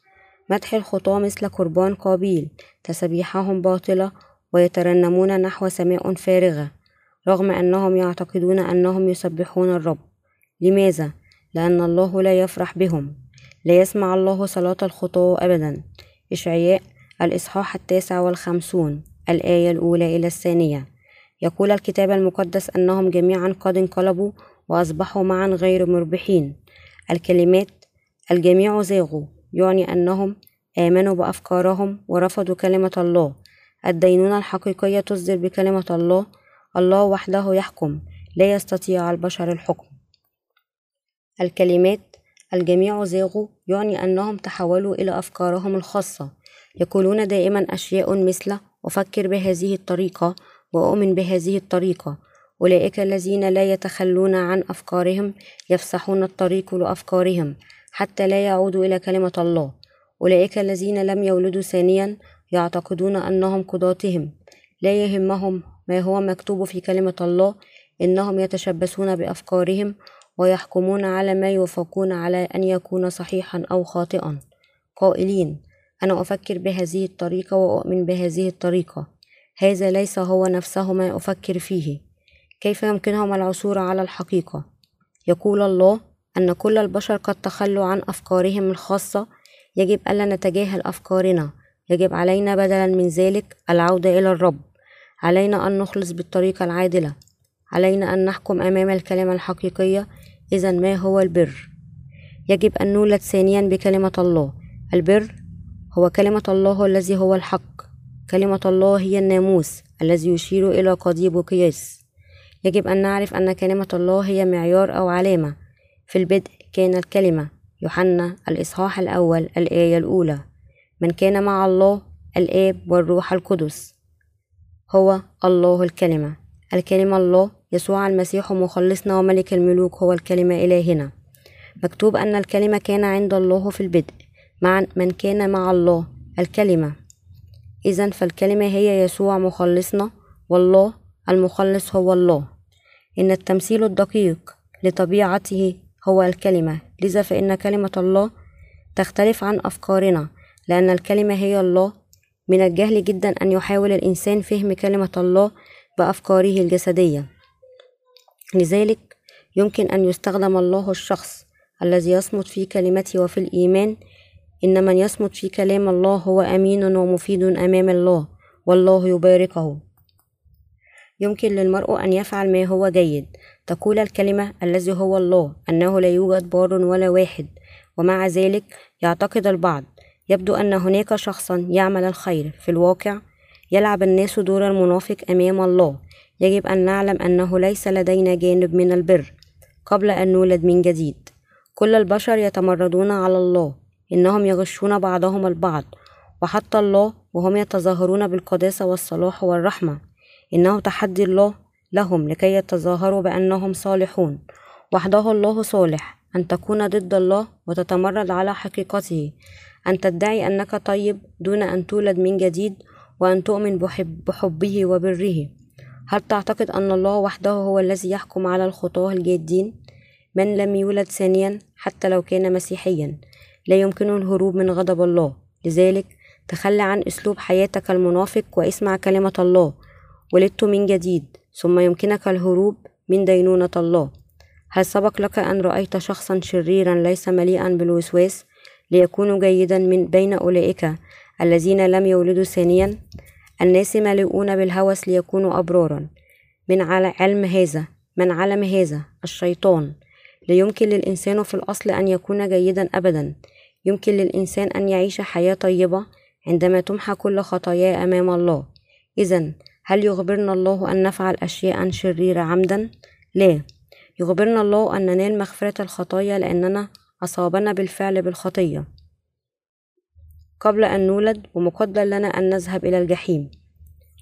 مدح الخطاة مثل قربان قابيل تسبيحهم باطلة ويترنمون نحو سماء فارغة رغم أنهم يعتقدون أنهم يسبحون الرب. لماذا؟ لأن الله لا يفرح بهم. لا يسمع الله صلاة الخطاة أبدا. إشعياء الإصحاح التاسع والخمسون الآية الأولى إلى الثانية. يقول الكتاب المقدس أنهم جميعا قد انقلبوا وأصبحوا معا غير مربحين. الكلمات الجميع زاغوا يعني أنهم آمنوا بأفكارهم ورفضوا كلمة الله. الدينونة الحقيقية تصدر بكلمة الله الله وحده يحكم لا يستطيع البشر الحكم. الكلمات الجميع زاغوا يعني أنهم تحولوا إلى أفكارهم الخاصة. يقولون دائما أشياء مثل أفكر بهذه الطريقة وأؤمن بهذه الطريقة. أولئك الذين لا يتخلون عن أفكارهم يفسحون الطريق لأفكارهم حتى لا يعودوا إلى كلمة الله. أولئك الذين لم يولدوا ثانيا يعتقدون أنهم قضاتهم لا يهمهم ما هو مكتوب في كلمة الله إنهم يتشبثون بأفكارهم ويحكمون على ما يوافقون على أن يكون صحيحا أو خاطئا. قائلين أنا أفكر بهذه الطريقة وأؤمن بهذه الطريقة. هذا ليس هو نفسه ما أفكر فيه. كيف يمكنهم العثور على الحقيقة؟ يقول الله أن كل البشر قد تخلوا عن أفكارهم الخاصة. يجب ألا نتجاهل أفكارنا. يجب علينا بدلا من ذلك العودة إلى الرب. علينا أن نخلص بالطريقة العادلة. علينا أن نحكم أمام الكلمة الحقيقية إذا ما هو البر؟ يجب أن نولد ثانيا بكلمة الله. البر هو كلمة الله الذي هو الحق. كلمة الله هي الناموس الذي يشير إلى قضيب وقياس يجب أن نعرف أن كلمة الله هي معيار أو علامة. في البدء كان الكلمة يوحنا الإصحاح الأول الآية الأولى. من كان مع الله الآب والروح القدس. هو الله الكلمة. الكلمة الله يسوع المسيح مخلصنا وملك الملوك هو الكلمة إلهنا. مكتوب أن الكلمة كان عند الله في البدء مع من كان مع الله الكلمة. إذا فالكلمة هي يسوع مخلصنا والله المخلص هو الله. إن التمثيل الدقيق لطبيعته هو الكلمة. لذا فإن كلمة الله تختلف عن أفكارنا لأن الكلمة هي الله. من الجهل جدا أن يحاول الإنسان فهم كلمة الله بأفكاره الجسدية. لذلك يمكن أن يستخدم الله الشخص الذي يصمت في كلمته وفي الإيمان إن من يصمت في كلام الله هو أمين ومفيد أمام الله والله يباركه. يمكن للمرء أن يفعل ما هو جيد. تقول الكلمة الذي هو الله أنه لا يوجد بار ولا واحد ومع ذلك يعتقد البعض. يبدو أن هناك شخصا يعمل الخير في الواقع يلعب الناس دور المنافق أمام الله. يجب أن نعلم أنه ليس لدينا جانب من البر قبل أن نولد من جديد. كل البشر يتمردون على الله إنهم يغشون بعضهم البعض وحتى الله وهم يتظاهرون بالقداسة والصلاح والرحمة. إنه تحدي الله لهم لكي يتظاهروا بأنهم صالحون. وحده الله صالح أن تكون ضد الله وتتمرد على حقيقته. أن تدعي أنك طيب دون أن تولد من جديد وأن تؤمن بحب بحبه وبره. هل تعتقد أن الله وحده هو الذي يحكم على الخطاة الجادين؟ من لم يولد ثانيا حتى لو كان مسيحيا لا يمكنه الهروب من غضب الله. لذلك تخلى عن أسلوب حياتك المنافق واسمع كلمة الله. ولدت من جديد ثم يمكنك الهروب من دينونة الله. هل سبق لك أن رأيت شخصا شريرا ليس مليئا بالوسواس ليكون جيدا من بين أولئك؟ الذين لم يولدوا ثانيا الناس مليئون بالهوس ليكونوا أبرارا. من على علم هذا من علم هذا الشيطان. لا يمكن للإنسان في الأصل أن يكون جيدا أبدا. يمكن للإنسان أن يعيش حياة طيبة عندما تمحى كل خطاياه أمام الله. إذا هل يخبرنا الله أن نفعل أشياء شريرة عمدا؟ لا. يخبرنا الله أن ننال مغفرة الخطايا لأننا أصابنا بالفعل بالخطية. قبل أن نولد ومقدر لنا أن نذهب إلى الجحيم.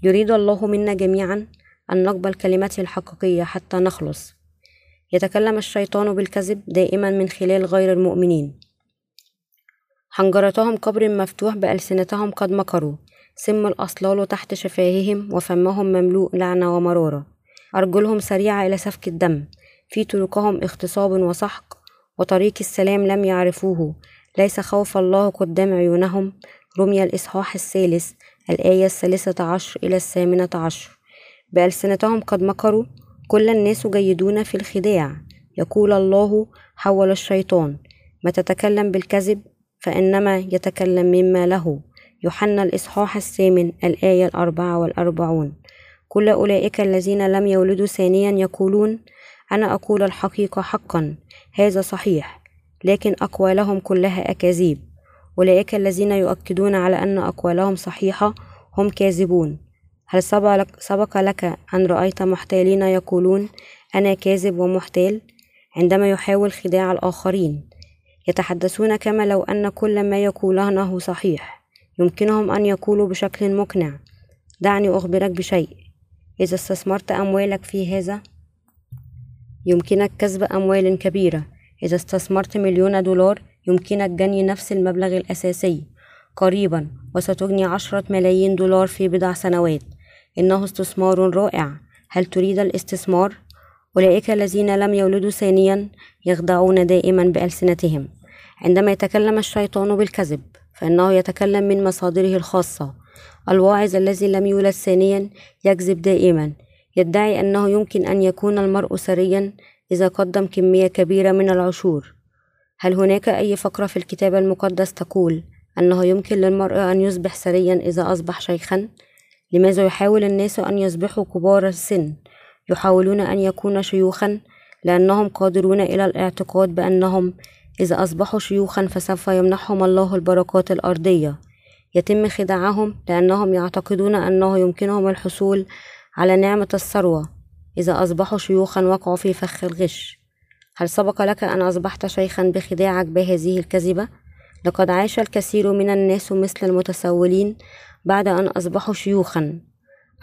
يريد الله منا جميعا أن نقبل كلمته الحقيقية حتى نخلص. يتكلم الشيطان بالكذب دائما من خلال غير المؤمنين. حنجرتهم قبر مفتوح بألسنتهم قد مكروا. سم الأصلال تحت شفاههم وفمهم مملوء لعنة ومرارة. أرجلهم سريعة إلى سفك الدم. في طرقهم اغتصاب وسحق. وطريق السلام لم يعرفوه. ليس خوف الله قدام عيونهم. رمي الإصحاح الثالث الآية الثالثة عشر إلى الثامنة عشر. بألسنتهم قد مكروا كل الناس جيدون في الخداع. يقول الله حول الشيطان ما تتكلم بالكذب فإنما يتكلم مما له. يوحنا الإصحاح الثامن الآية الأربعة والأربعون. كل أولئك الذين لم يولدوا ثانيا يقولون أنا أقول الحقيقة حقا هذا صحيح. لكن أقوالهم كلها أكاذيب. أولئك الذين يؤكدون على أن أقوالهم صحيحة هم كاذبون. هل سبق لك أن رأيت محتالين يقولون أنا كاذب ومحتال؟ عندما يحاول خداع الآخرين. يتحدثون كما لو أن كل ما يقولونه صحيح. يمكنهم أن يقولوا بشكل مقنع. دعني أخبرك بشيء. إذا استثمرت أموالك في هذا يمكنك كسب أموال كبيرة. إذا استثمرت مليون دولار يمكنك جني نفس المبلغ الأساسي. قريبا وستجني عشرة ملايين دولار في بضع سنوات. إنه استثمار رائع. هل تريد الاستثمار؟ أولئك الذين لم يولدوا ثانيا يخدعون دائما بألسنتهم. عندما يتكلم الشيطان بالكذب فإنه يتكلم من مصادره الخاصة. الواعظ الذي لم يولد ثانيا يكذب دائما. يدعي أنه يمكن أن يكون المرء ثريا إذا قدم كمية كبيرة من العشور هل هناك أي فقرة في الكتاب المقدس تقول أنه يمكن للمرء أن يصبح ثريا إذا أصبح شيخا؟ لماذا يحاول الناس أن يصبحوا كبار السن؟ يحاولون أن يكونوا شيوخا لأنهم قادرون إلى الاعتقاد بأنهم إذا أصبحوا شيوخا فسوف يمنحهم الله البركات الأرضية يتم خداعهم لأنهم يعتقدون أنه يمكنهم الحصول على نعمة الثروة إذا أصبحوا شيوخا وقعوا في فخ الغش. هل سبق لك أن أصبحت شيخا بخداعك بهذه الكذبة؟ لقد عاش الكثير من الناس مثل المتسولين بعد أن أصبحوا شيوخا.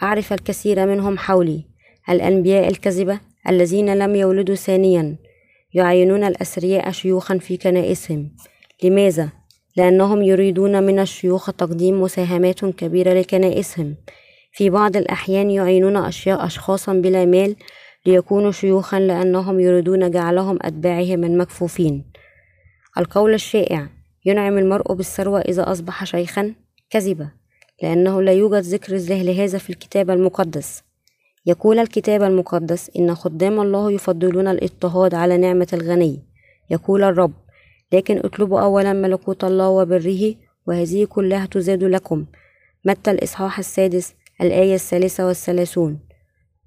أعرف الكثير منهم حولي. الأنبياء الكذبة الذين لم يولدوا ثانيا يعينون الأثرياء شيوخا في كنائسهم. لماذا؟ لأنهم يريدون من الشيوخ تقديم مساهمات كبيرة لكنائسهم. في بعض الأحيان يعينون أشياء أشخاصا بلا مال ليكونوا شيوخا لأنهم يريدون جعلهم أتباعهم المكفوفين القول الشائع ينعم المرء بالثروة إذا أصبح شيخا كذبة لأنه لا يوجد ذكر لهذا في الكتاب المقدس. يقول الكتاب المقدس إن خدام الله يفضلون الاضطهاد على نعمة الغني. يقول الرب لكن اطلبوا أولا ملكوت الله وبره وهذه كلها تزاد لكم. متى الإصحاح السادس؟ الآية الثالثة والثلاثون.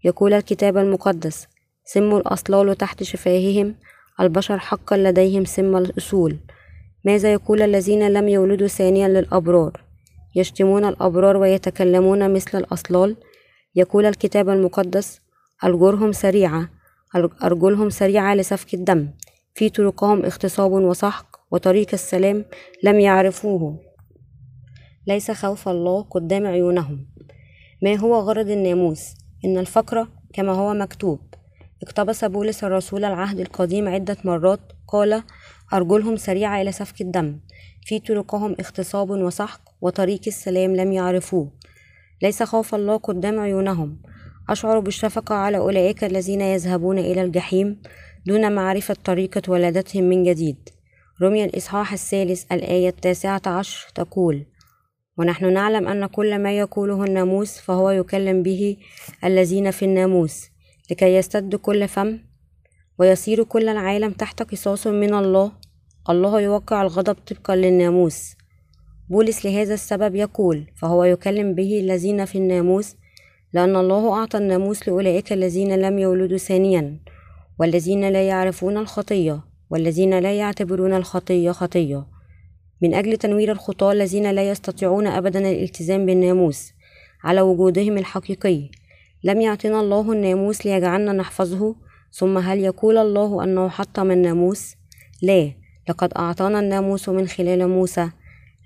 يقول الكتاب المقدس سم الأصلال تحت شفاههم البشر حقا لديهم سم الأصول. ماذا يقول الذين لم يولدوا ثانيا للأبرار؟ يشتمون الأبرار ويتكلمون مثل الأصلال؟ يقول الكتاب المقدس أرجلهم سريعة أرجلهم سريعة لسفك الدم. في طرقهم اغتصاب وسحق وطريق السلام لم يعرفوه. ليس خوف الله قدام عيونهم. ما هو غرض الناموس؟ إن الفقرة كما هو مكتوب. اقتبس بولس الرسول العهد القديم عدة مرات قال أرجلهم سريعة إلى سفك الدم. في طرقهم اغتصاب وسحق وطريق السلام لم يعرفوه. ليس خوف الله قدام عيونهم. أشعر بالشفقة على أولئك الذين يذهبون إلى الجحيم دون معرفة طريقة ولادتهم من جديد. رمي الإصحاح الثالث الآية التاسعة عشر تقول ونحن نعلم أن كل ما يقوله الناموس فهو يكلم به الذين في الناموس لكي يستد كل فم ويصير كل العالم تحت قصاص من الله. الله يوقع الغضب طبقا للناموس. بولس لهذا السبب يقول فهو يكلم به الذين في الناموس لأن الله أعطى الناموس لأولئك الذين لم يولدوا ثانيا والذين لا يعرفون الخطية والذين لا يعتبرون الخطية خطية. من أجل تنوير الخطاة الذين لا يستطيعون أبدا الالتزام بالناموس على وجودهم الحقيقي. لم يعطنا الله الناموس ليجعلنا نحفظه ثم هل يقول الله أنه حطم الناموس؟ لا لقد أعطانا الناموس من خلال موسى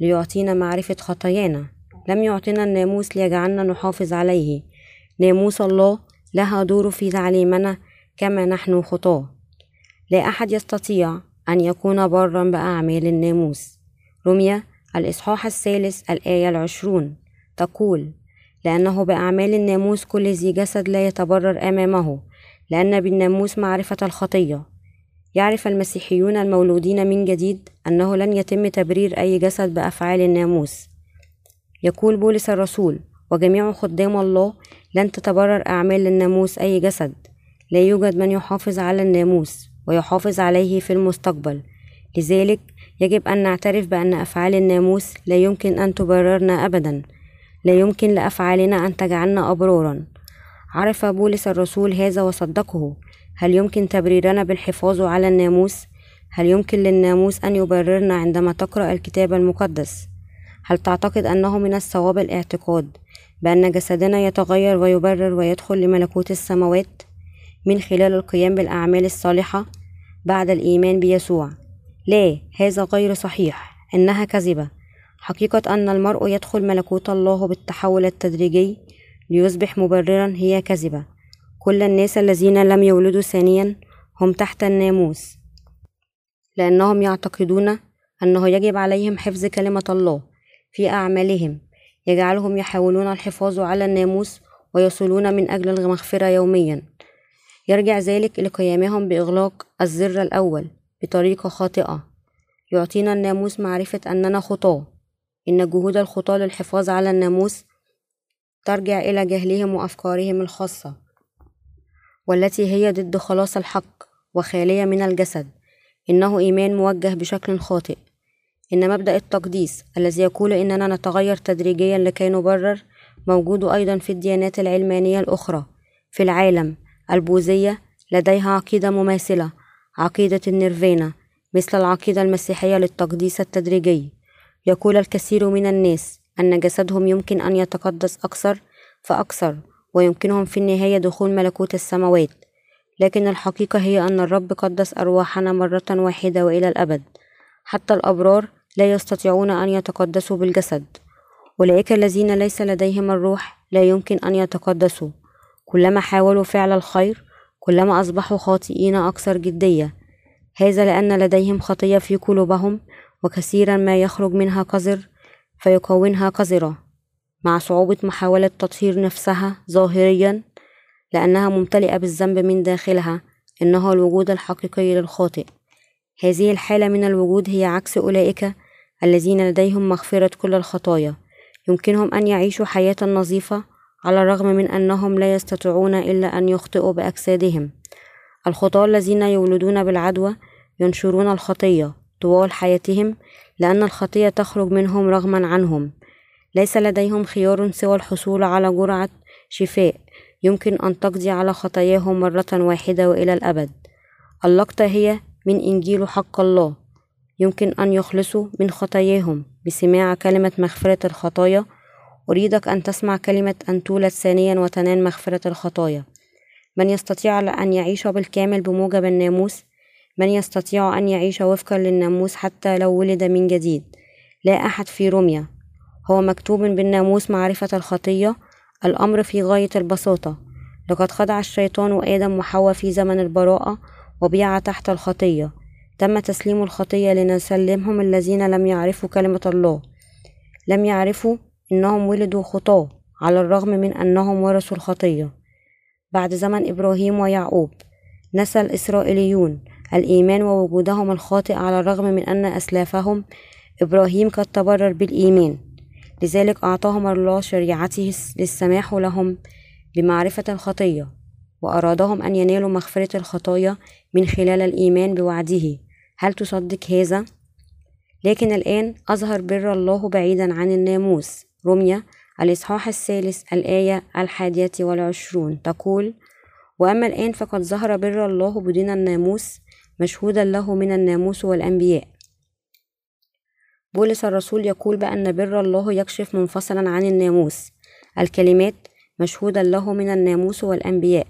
ليعطينا معرفة خطايانا. لم يعطنا الناموس ليجعلنا نحافظ عليه. ناموس الله لها دور في تعليمنا كما نحن خطاة. لا أحد يستطيع أن يكون برا بأعمال الناموس. رمية الإصحاح الثالث الآية العشرون. تقول لأنه بأعمال الناموس كل ذي جسد لا يتبرر أمامه لأن بالناموس معرفة الخطية. يعرف المسيحيون المولودين من جديد أنه لن يتم تبرير أي جسد بأفعال الناموس. يقول بولس الرسول وجميع خدام الله لن تتبرر أعمال الناموس أي جسد. لا يوجد من يحافظ على الناموس ويحافظ عليه في المستقبل. لذلك يجب أن نعترف بأن أفعال الناموس لا يمكن أن تبررنا أبدا لا يمكن لأفعالنا أن تجعلنا أبرارا عرف بولس الرسول هذا وصدقه. هل يمكن تبريرنا بالحفاظ على الناموس؟ هل يمكن للناموس أن يبررنا عندما تقرأ الكتاب المقدس؟ هل تعتقد أنه من الصواب الاعتقاد بأن جسدنا يتغير ويبرر ويدخل لملكوت السماوات من خلال القيام بالأعمال الصالحة بعد الإيمان بيسوع؟ لا هذا غير صحيح. إنها كذبة. حقيقة أن المرء يدخل ملكوت الله بالتحول التدريجي ليصبح مبررا هي كذبة. كل الناس الذين لم يولدوا ثانيا هم تحت الناموس. لأنهم يعتقدون أنه يجب عليهم حفظ كلمة الله في أعمالهم. يجعلهم يحاولون الحفاظ على الناموس ويصلون من أجل المغفرة يوميا. يرجع ذلك لقيامهم بإغلاق الزر الأول. بطريقة خاطئة. يعطينا الناموس معرفة أننا خطاة. إن جهود الخطاة للحفاظ على الناموس ترجع إلى جهلهم وأفكارهم الخاصة والتي هي ضد خلاص الحق وخالية من الجسد. إنه إيمان موجه بشكل خاطئ. إن مبدأ التقديس الذي يقول إننا نتغير تدريجيا لكي نبرر موجود أيضا في الديانات العلمانية الأخرى في العالم البوذية لديها عقيدة مماثلة. عقيدة النيرفانا مثل العقيدة المسيحية للتقديس التدريجي. يقول الكثير من الناس أن جسدهم يمكن أن يتقدس أكثر فأكثر ويمكنهم في النهاية دخول ملكوت السماوات. لكن الحقيقة هي أن الرب قدس أرواحنا مرة واحدة وإلى الأبد. حتى الأبرار لا يستطيعون أن يتقدسوا بالجسد. أولئك الذين ليس لديهم الروح لا يمكن أن يتقدسوا. كلما حاولوا فعل الخير كلما أصبحوا خاطئين أكثر جدية هذا لأن لديهم خطية في قلوبهم وكثيرا ما يخرج منها قذر فيكونها قذرة مع صعوبة محاولة تطهير نفسها ظاهريا لأنها ممتلئة بالذنب من داخلها إنه الوجود الحقيقي للخاطئ. هذه الحالة من الوجود هي عكس أولئك الذين لديهم مغفرة كل الخطايا يمكنهم أن يعيشوا حياة نظيفة على الرغم من أنهم لا يستطيعون إلا أن يخطئوا بأجسادهم. الخطاة الذين يولدون بالعدوى ينشرون الخطية طوال حياتهم لأن الخطية تخرج منهم رغما عنهم. ليس لديهم خيار سوى الحصول على جرعة شفاء. يمكن أن تقضي على خطاياهم مرة واحدة وإلى الأبد. اللقطة هي من إنجيل حق الله. يمكن أن يخلصوا من خطاياهم بسماع كلمة مغفرة الخطايا أريدك أن تسمع كلمة أن تولد ثانيا وتنال مغفرة الخطايا. من يستطيع أن يعيش بالكامل بموجب الناموس؟ من يستطيع أن يعيش وفقا للناموس حتى لو ولد من جديد؟ لا أحد في روميا. هو مكتوب بالناموس معرفة الخطية الأمر في غاية البساطة. لقد خدع الشيطان آدم وحواء في زمن البراءة وبيع تحت الخطية. تم تسليم الخطية لنسلمهم الذين لم يعرفوا كلمة الله. لم يعرفوا إنهم ولدوا خطاة على الرغم من أنهم ورثوا الخطية. بعد زمن إبراهيم ويعقوب نسى الإسرائيليون الإيمان ووجودهم الخاطئ على الرغم من أن أسلافهم إبراهيم قد تبرر بالإيمان. لذلك أعطاهم الله شريعته للسماح لهم بمعرفة الخطية وأرادهم أن ينالوا مغفرة الخطايا من خلال الإيمان بوعده. هل تصدق هذا؟ لكن الآن أظهر بر الله بعيدا عن الناموس. رمية الإصحاح الثالث الآية الحادية والعشرون. تقول وأما الآن فقد ظهر بر الله بدون الناموس مشهودا له من الناموس والأنبياء. بولس الرسول يقول بأن بر الله يكشف منفصلا عن الناموس. الكلمات مشهودا له من الناموس والأنبياء.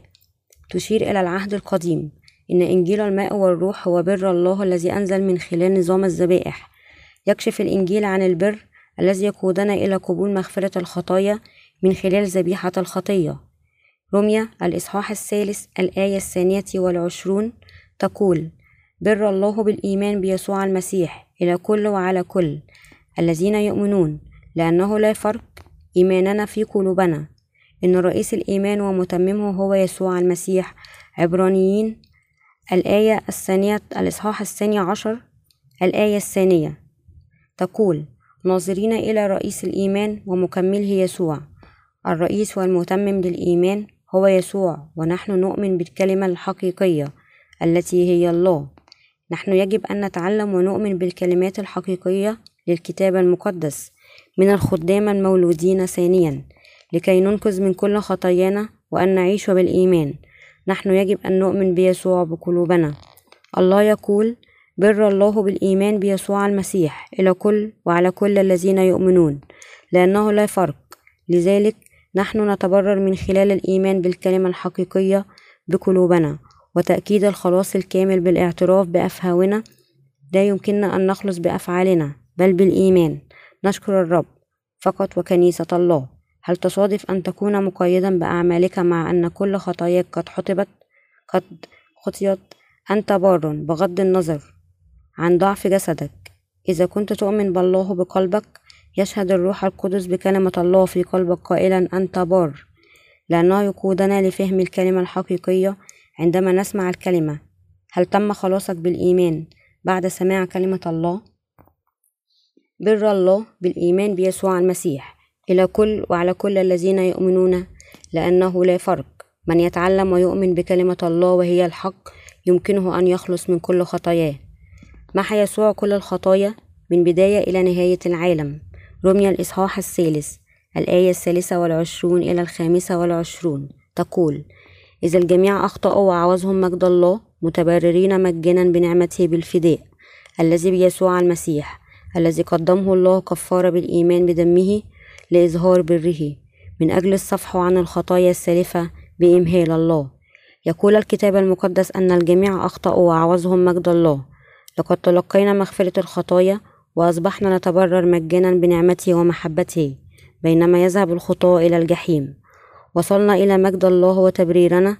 تشير إلى العهد القديم. إن إنجيل الماء والروح هو بر الله الذي أنزل من خلال نظام الذبائح. يكشف الإنجيل عن البر الذي يقودنا إلى قبول مغفرة الخطايا من خلال ذبيحة الخطية. رمية الإصحاح الثالث الآية الثانية والعشرون تقول بر الله بالإيمان بيسوع المسيح إلى كل وعلى كل. الذين يؤمنون لأنه لا فرق إيماننا في قلوبنا. إن رئيس الإيمان ومتممه هو يسوع المسيح. عبرانيين الآية الثانية الإصحاح الثاني عشر الآية الثانية تقول ناظرين إلى رئيس الإيمان ومكمله يسوع. الرئيس والمتمم للإيمان هو يسوع ونحن نؤمن بالكلمة الحقيقية التي هي الله. نحن يجب أن نتعلم ونؤمن بالكلمات الحقيقية للكتاب المقدس من الخدام المولودين ثانيا لكي ننقذ من كل خطايانا وأن نعيش بالإيمان. نحن يجب أن نؤمن بيسوع بقلوبنا. الله يقول بر الله بالإيمان بيسوع المسيح إلى كل وعلى كل الذين يؤمنون لأنه لا فرق. لذلك نحن نتبرر من خلال الإيمان بالكلمة الحقيقية بقلوبنا وتأكيد الخلاص الكامل بالاعتراف بأفهاونا. لا يمكننا أن نخلص بأفعالنا بل بالإيمان. نشكر الرب فقط وكنيسة الله. هل تصادف أن تكون مقيدا بأعمالك مع أن كل خطاياك قد حطبت قد خطيت؟ أنت بار بغض النظر. عن ضعف جسدك. إذا كنت تؤمن بالله بقلبك يشهد الروح القدس بكلمة الله في قلبك قائلا أنت بار لأنه يقودنا لفهم الكلمة الحقيقية عندما نسمع الكلمة. هل تم خلاصك بالإيمان بعد سماع كلمة الله؟ بر الله بالإيمان بيسوع المسيح. إلى كل وعلى كل الذين يؤمنون لأنه لا فرق. من يتعلم ويؤمن بكلمة الله وهي الحق يمكنه أن يخلص من كل خطاياه. محى يسوع كل الخطايا من بداية إلى نهاية العالم؟ رمي الإصحاح الثالث الآية الثالثة والعشرون إلى الخامسة والعشرون. تقول إذا الجميع أخطأوا وعوزهم مجد الله متبررين مجانا بنعمته بالفداء الذي بيسوع المسيح الذي قدمه الله كفارة بالإيمان بدمه لإظهار بره. من أجل الصفح عن الخطايا السالفة بإمهال الله. يقول الكتاب المقدس أن الجميع أخطأوا وعوزهم مجد الله لقد تلقينا مغفرة الخطايا وأصبحنا نتبرر مجانا بنعمته ومحبته بينما يذهب الخطاة إلى الجحيم. وصلنا إلى مجد الله وتبريرنا.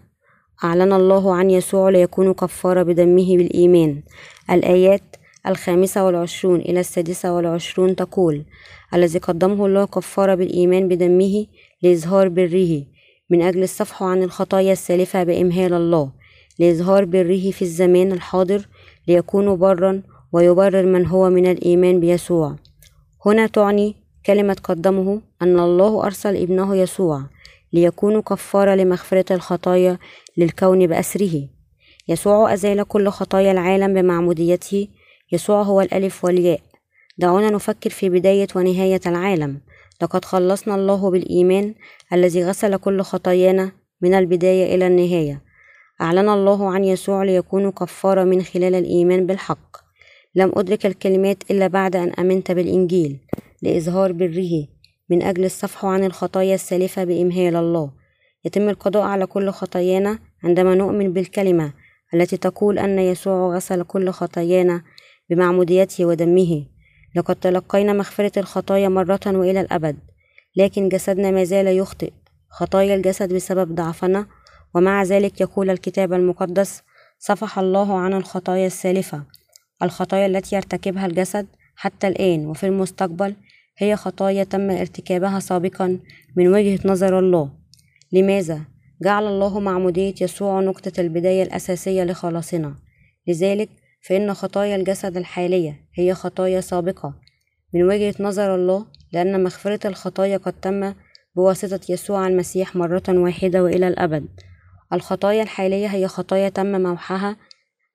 أعلن الله عن يسوع ليكون كفارة بدمه بالإيمان. الآيات الخامسة والعشرون إلى السادسة والعشرون تقول الذي قدمه الله كفارة بالإيمان بدمه لإظهار بره من أجل الصفح عن الخطايا السالفة بإمهال الله لإظهار بره في الزمان الحاضر ليكون برا ويبرر من هو من الإيمان بيسوع. هنا تعني كلمة قدمه أن الله أرسل ابنه يسوع ليكون كفارة لمغفرة الخطايا للكون بأسره. يسوع أزال كل خطايا العالم بمعموديته. يسوع هو الألف والياء. دعونا نفكر في بداية ونهاية العالم. لقد خلصنا الله بالإيمان الذي غسل كل خطايانا من البداية إلى النهاية. أعلن الله عن يسوع ليكون كفارة من خلال الإيمان بالحق. لم أدرك الكلمات إلا بعد أن آمنت بالإنجيل لإظهار بره. من أجل الصفح عن الخطايا السالفة بإمهال الله. يتم القضاء على كل خطايانا عندما نؤمن بالكلمة التي تقول أن يسوع غسل كل خطايانا بمعموديته ودمه. لقد تلقينا مغفرة الخطايا مرة وإلى الأبد. لكن جسدنا ما زال يخطئ. خطايا الجسد بسبب ضعفنا ومع ذلك يقول الكتاب المقدس صفح الله عن الخطايا السالفة. الخطايا التي يرتكبها الجسد حتى الآن وفي المستقبل هي خطايا تم ارتكابها سابقا من وجهة نظر الله. لماذا؟ جعل الله معمودية يسوع نقطة البداية الأساسية لخلاصنا. لذلك فإن خطايا الجسد الحالية هي خطايا سابقة. من وجهة نظر الله لأن مغفرة الخطايا قد تم بواسطة يسوع المسيح مرة واحدة وإلى الأبد. الخطايا الحالية هي خطايا تم موحها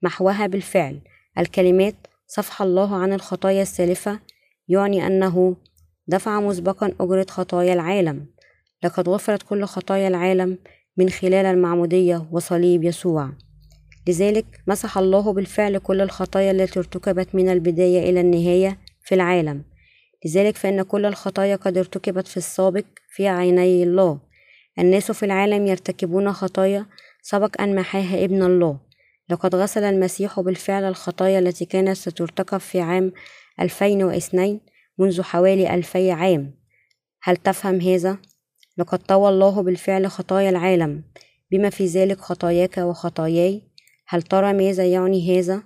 محوها بالفعل. الكلمات صفح الله عن الخطايا السالفة يعني أنه دفع مسبقا أجرة خطايا العالم. لقد غفرت كل خطايا العالم من خلال المعمودية وصليب يسوع. لذلك مسح الله بالفعل كل الخطايا التي ارتكبت من البداية إلى النهاية في العالم. لذلك فإن كل الخطايا قد ارتكبت في السابق في عيني الله. الناس في العالم يرتكبون خطايا سبق أن محاها ابن الله. لقد غسل المسيح بالفعل الخطايا التي كانت سترتكب في عام 2002 منذ حوالي ألفي عام. هل تفهم هذا؟ لقد طوى الله بالفعل خطايا العالم. بما في ذلك خطاياك وخطاياي؟ هل ترى ماذا يعني هذا؟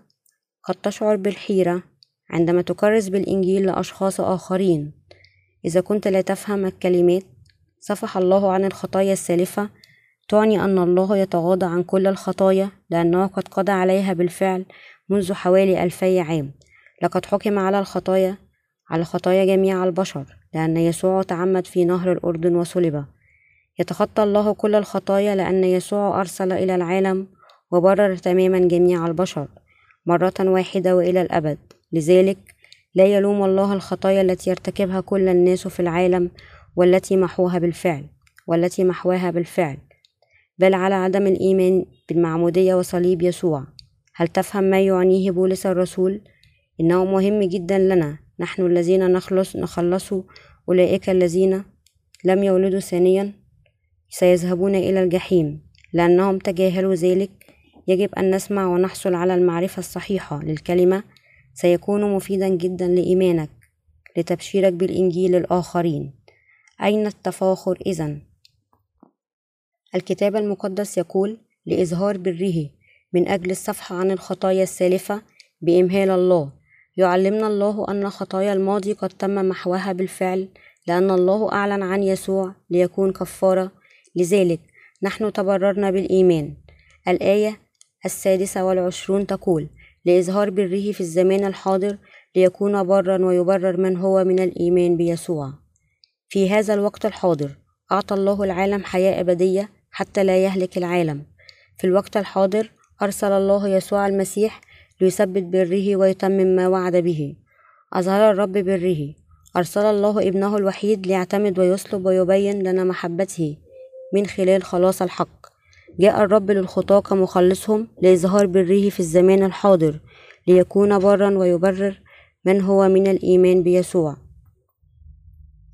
قد تشعر بالحيرة عندما تكرس بالإنجيل لأشخاص آخرين. إذا كنت لا تفهم الكلمات صفح الله عن الخطايا السالفة تعني أن الله يتغاضى عن كل الخطايا لأنه قد قضى عليها بالفعل منذ حوالي ألفي عام. لقد حكم على الخطايا على خطايا جميع البشر لأن يسوع تعمد في نهر الأردن وصلب. يتخطى الله كل الخطايا لأن يسوع أرسل إلى العالم وبرر تماما جميع البشر مرة واحدة وإلى الأبد. لذلك لا يلوم الله الخطايا التي يرتكبها كل الناس في العالم والتي محوها بالفعل والتي محواها بالفعل. بل على عدم الإيمان بالمعمودية وصليب يسوع. هل تفهم ما يعنيه بولس الرسول؟ إنه مهم جدا لنا. نحن الذين نخلص نخلص أولئك الذين لم يولدوا ثانيا سيذهبون إلى الجحيم. لأنهم تجاهلوا ذلك يجب أن نسمع ونحصل على المعرفة الصحيحة للكلمة. سيكون مفيدا جدا لإيمانك لتبشيرك بالإنجيل للآخرين أين التفاخر إذا؟ الكتاب المقدس يقول لإظهار بره من أجل الصفحة عن الخطايا السالفة بإمهال الله. يعلمنا الله أن خطايا الماضي قد تم محوها بالفعل لأن الله أعلن عن يسوع ليكون كفارة. لذلك نحن تبررنا بالإيمان. الآية السادسة والعشرون تقول لإظهار بره في الزمان الحاضر ليكون برا ويبرر من هو من الإيمان بيسوع. في هذا الوقت الحاضر أعطى الله العالم حياة أبدية حتى لا يهلك العالم. في الوقت الحاضر أرسل الله يسوع المسيح ليثبت بره ويتمم ما وعد به. أظهر الرب بره أرسل الله ابنه الوحيد ليعتمد ويصلب ويبين لنا محبته من خلال خلاص الحق. جاء الرب للخطاة كمخلصهم لإظهار بره في الزمان الحاضر ليكون برا ويبرر من هو من الإيمان بيسوع.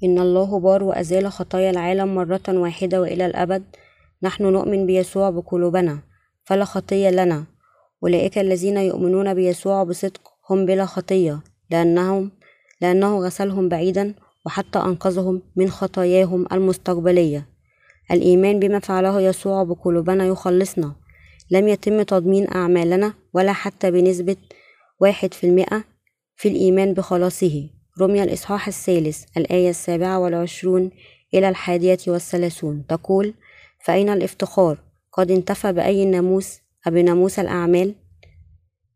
إن الله بار وأزال خطايا العالم مرة واحدة وإلى الأبد. نحن نؤمن بيسوع بقلوبنا. فلا خطية لنا. أولئك الذين يؤمنون بيسوع بصدق هم بلا خطية. لأنهم لأنه غسلهم بعيدا وحتى أنقذهم من خطاياهم المستقبلية. الإيمان بما فعله يسوع بقلوبنا يخلصنا. لم يتم تضمين أعمالنا ولا حتى بنسبة واحد في المئة في الإيمان بخلاصه. رمي الإصحاح الثالث الآية السابعة والعشرون إلى الحادية والثلاثون. تقول فأين الافتخار؟ قد انتفى بأي ناموس؟ أبناموس الأعمال؟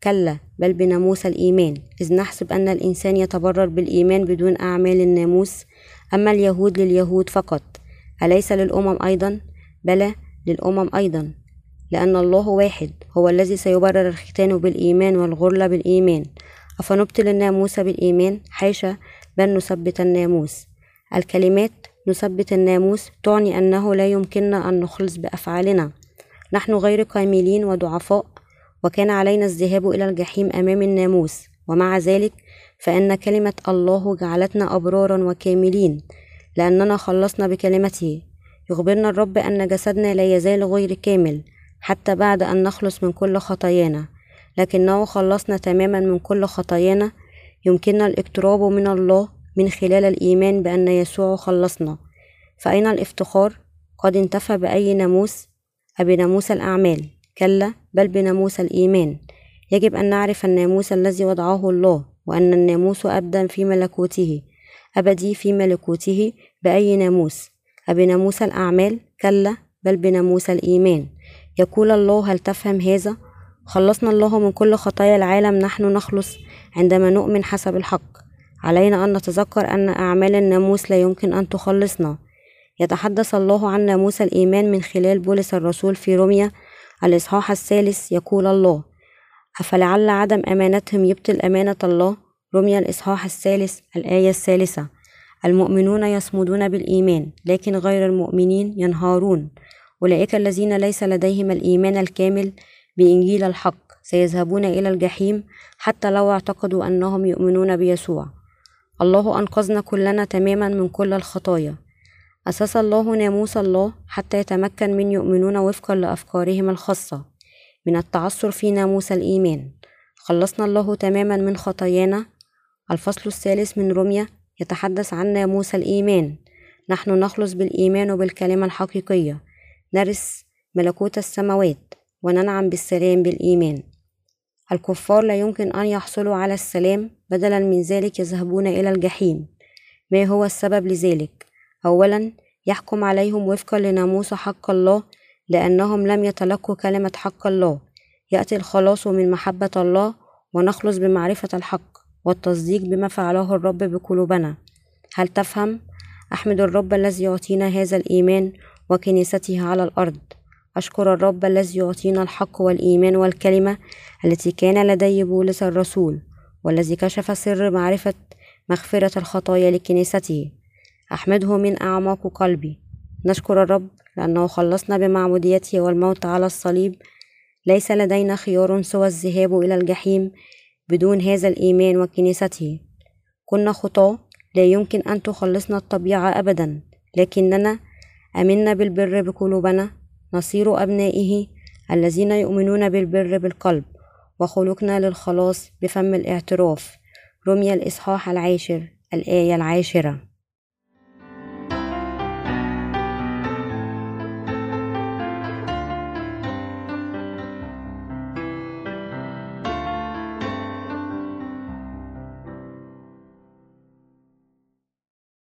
كلا بل بناموس الإيمان. إذ نحسب أن الإنسان يتبرر بالإيمان بدون أعمال الناموس. أما اليهود لليهود فقط. أليس للأمم أيضا؟ بلى للأمم أيضا. لأن الله واحد هو الذي سيبرر الختان بالإيمان والغرلة بالإيمان. أفنبطل الناموس بالإيمان؟ حاشا بل نثبت الناموس. الكلمات نثبت الناموس تعني أنه لا يمكننا أن نخلص بأفعالنا. نحن غير كاملين وضعفاء وكان علينا الذهاب إلى الجحيم أمام الناموس. ومع ذلك فإن كلمة الله جعلتنا أبرارا وكاملين لأننا خلصنا بكلمته. يخبرنا الرب أن جسدنا لا يزال غير كامل حتى بعد أن نخلص من كل خطايانا. لكنه خلصنا تماما من كل خطايانا يمكننا الاقتراب من الله من خلال الإيمان بأن يسوع خلصنا. فأين الافتخار؟ قد انتفى بأي ناموس؟ أبناموس الأعمال. كلا بل بناموس الإيمان. يجب أن نعرف الناموس الذي وضعه الله وأن الناموس أبدا في ملكوته. أبدي في ملكوته بأي ناموس؟ أبناموس الأعمال؟ كلا بل بناموس الإيمان. يقول الله هل تفهم هذا؟ خلصنا الله من كل خطايا العالم نحن نخلص عندما نؤمن حسب الحق. علينا أن نتذكر أن أعمال الناموس لا يمكن أن تخلصنا. يتحدث الله عن ناموس الإيمان من خلال بولس الرسول في روميا الإصحاح الثالث يقول الله أفلعل عدم أمانتهم يبطل أمانة الله؟ رمي الإصحاح الثالث الآية الثالثة المؤمنون يصمدون بالإيمان لكن غير المؤمنين ينهارون. أولئك الذين ليس لديهم الإيمان الكامل بإنجيل الحق سيذهبون إلى الجحيم حتى لو اعتقدوا أنهم يؤمنون بيسوع. الله أنقذنا كلنا تماما من كل الخطايا. أسس الله ناموس الله حتى يتمكن من يؤمنون وفقا لأفكارهم الخاصة. من التعثر في ناموس الإيمان. خلصنا الله تماما من خطايانا. الفصل الثالث من رمية يتحدث عن ناموس الإيمان. نحن نخلص بالإيمان وبالكلمة الحقيقية. نرث ملكوت السماوات. وننعم بالسلام بالإيمان. الكفار لا يمكن أن يحصلوا على السلام بدلا من ذلك يذهبون إلى الجحيم. ما هو السبب لذلك؟ أولا يحكم عليهم وفقا لناموس حق الله لأنهم لم يتلقوا كلمة حق الله. يأتي الخلاص من محبة الله ونخلص بمعرفة الحق والتصديق بما فعله الرب بقلوبنا. هل تفهم؟ أحمد الرب الذي يعطينا هذا الإيمان وكنيسته على الأرض. أشكر الرب الذي يعطينا الحق والإيمان والكلمة التي كان لدي بولس الرسول والذي كشف سر معرفة مغفرة الخطايا لكنيسته. أحمده من أعماق قلبي. نشكر الرب لأنه خلصنا بمعموديته والموت على الصليب. ليس لدينا خيار سوى الذهاب إلى الجحيم بدون هذا الإيمان وكنيسته. كنا خطاة لا يمكن أن تخلصنا الطبيعة أبدا لكننا أمنا بالبر بقلوبنا نصير أبنائه الذين يؤمنون بالبر بالقلب وخلقنا للخلاص بفم الاعتراف. رمي الإصحاح العاشر الآية العاشرة.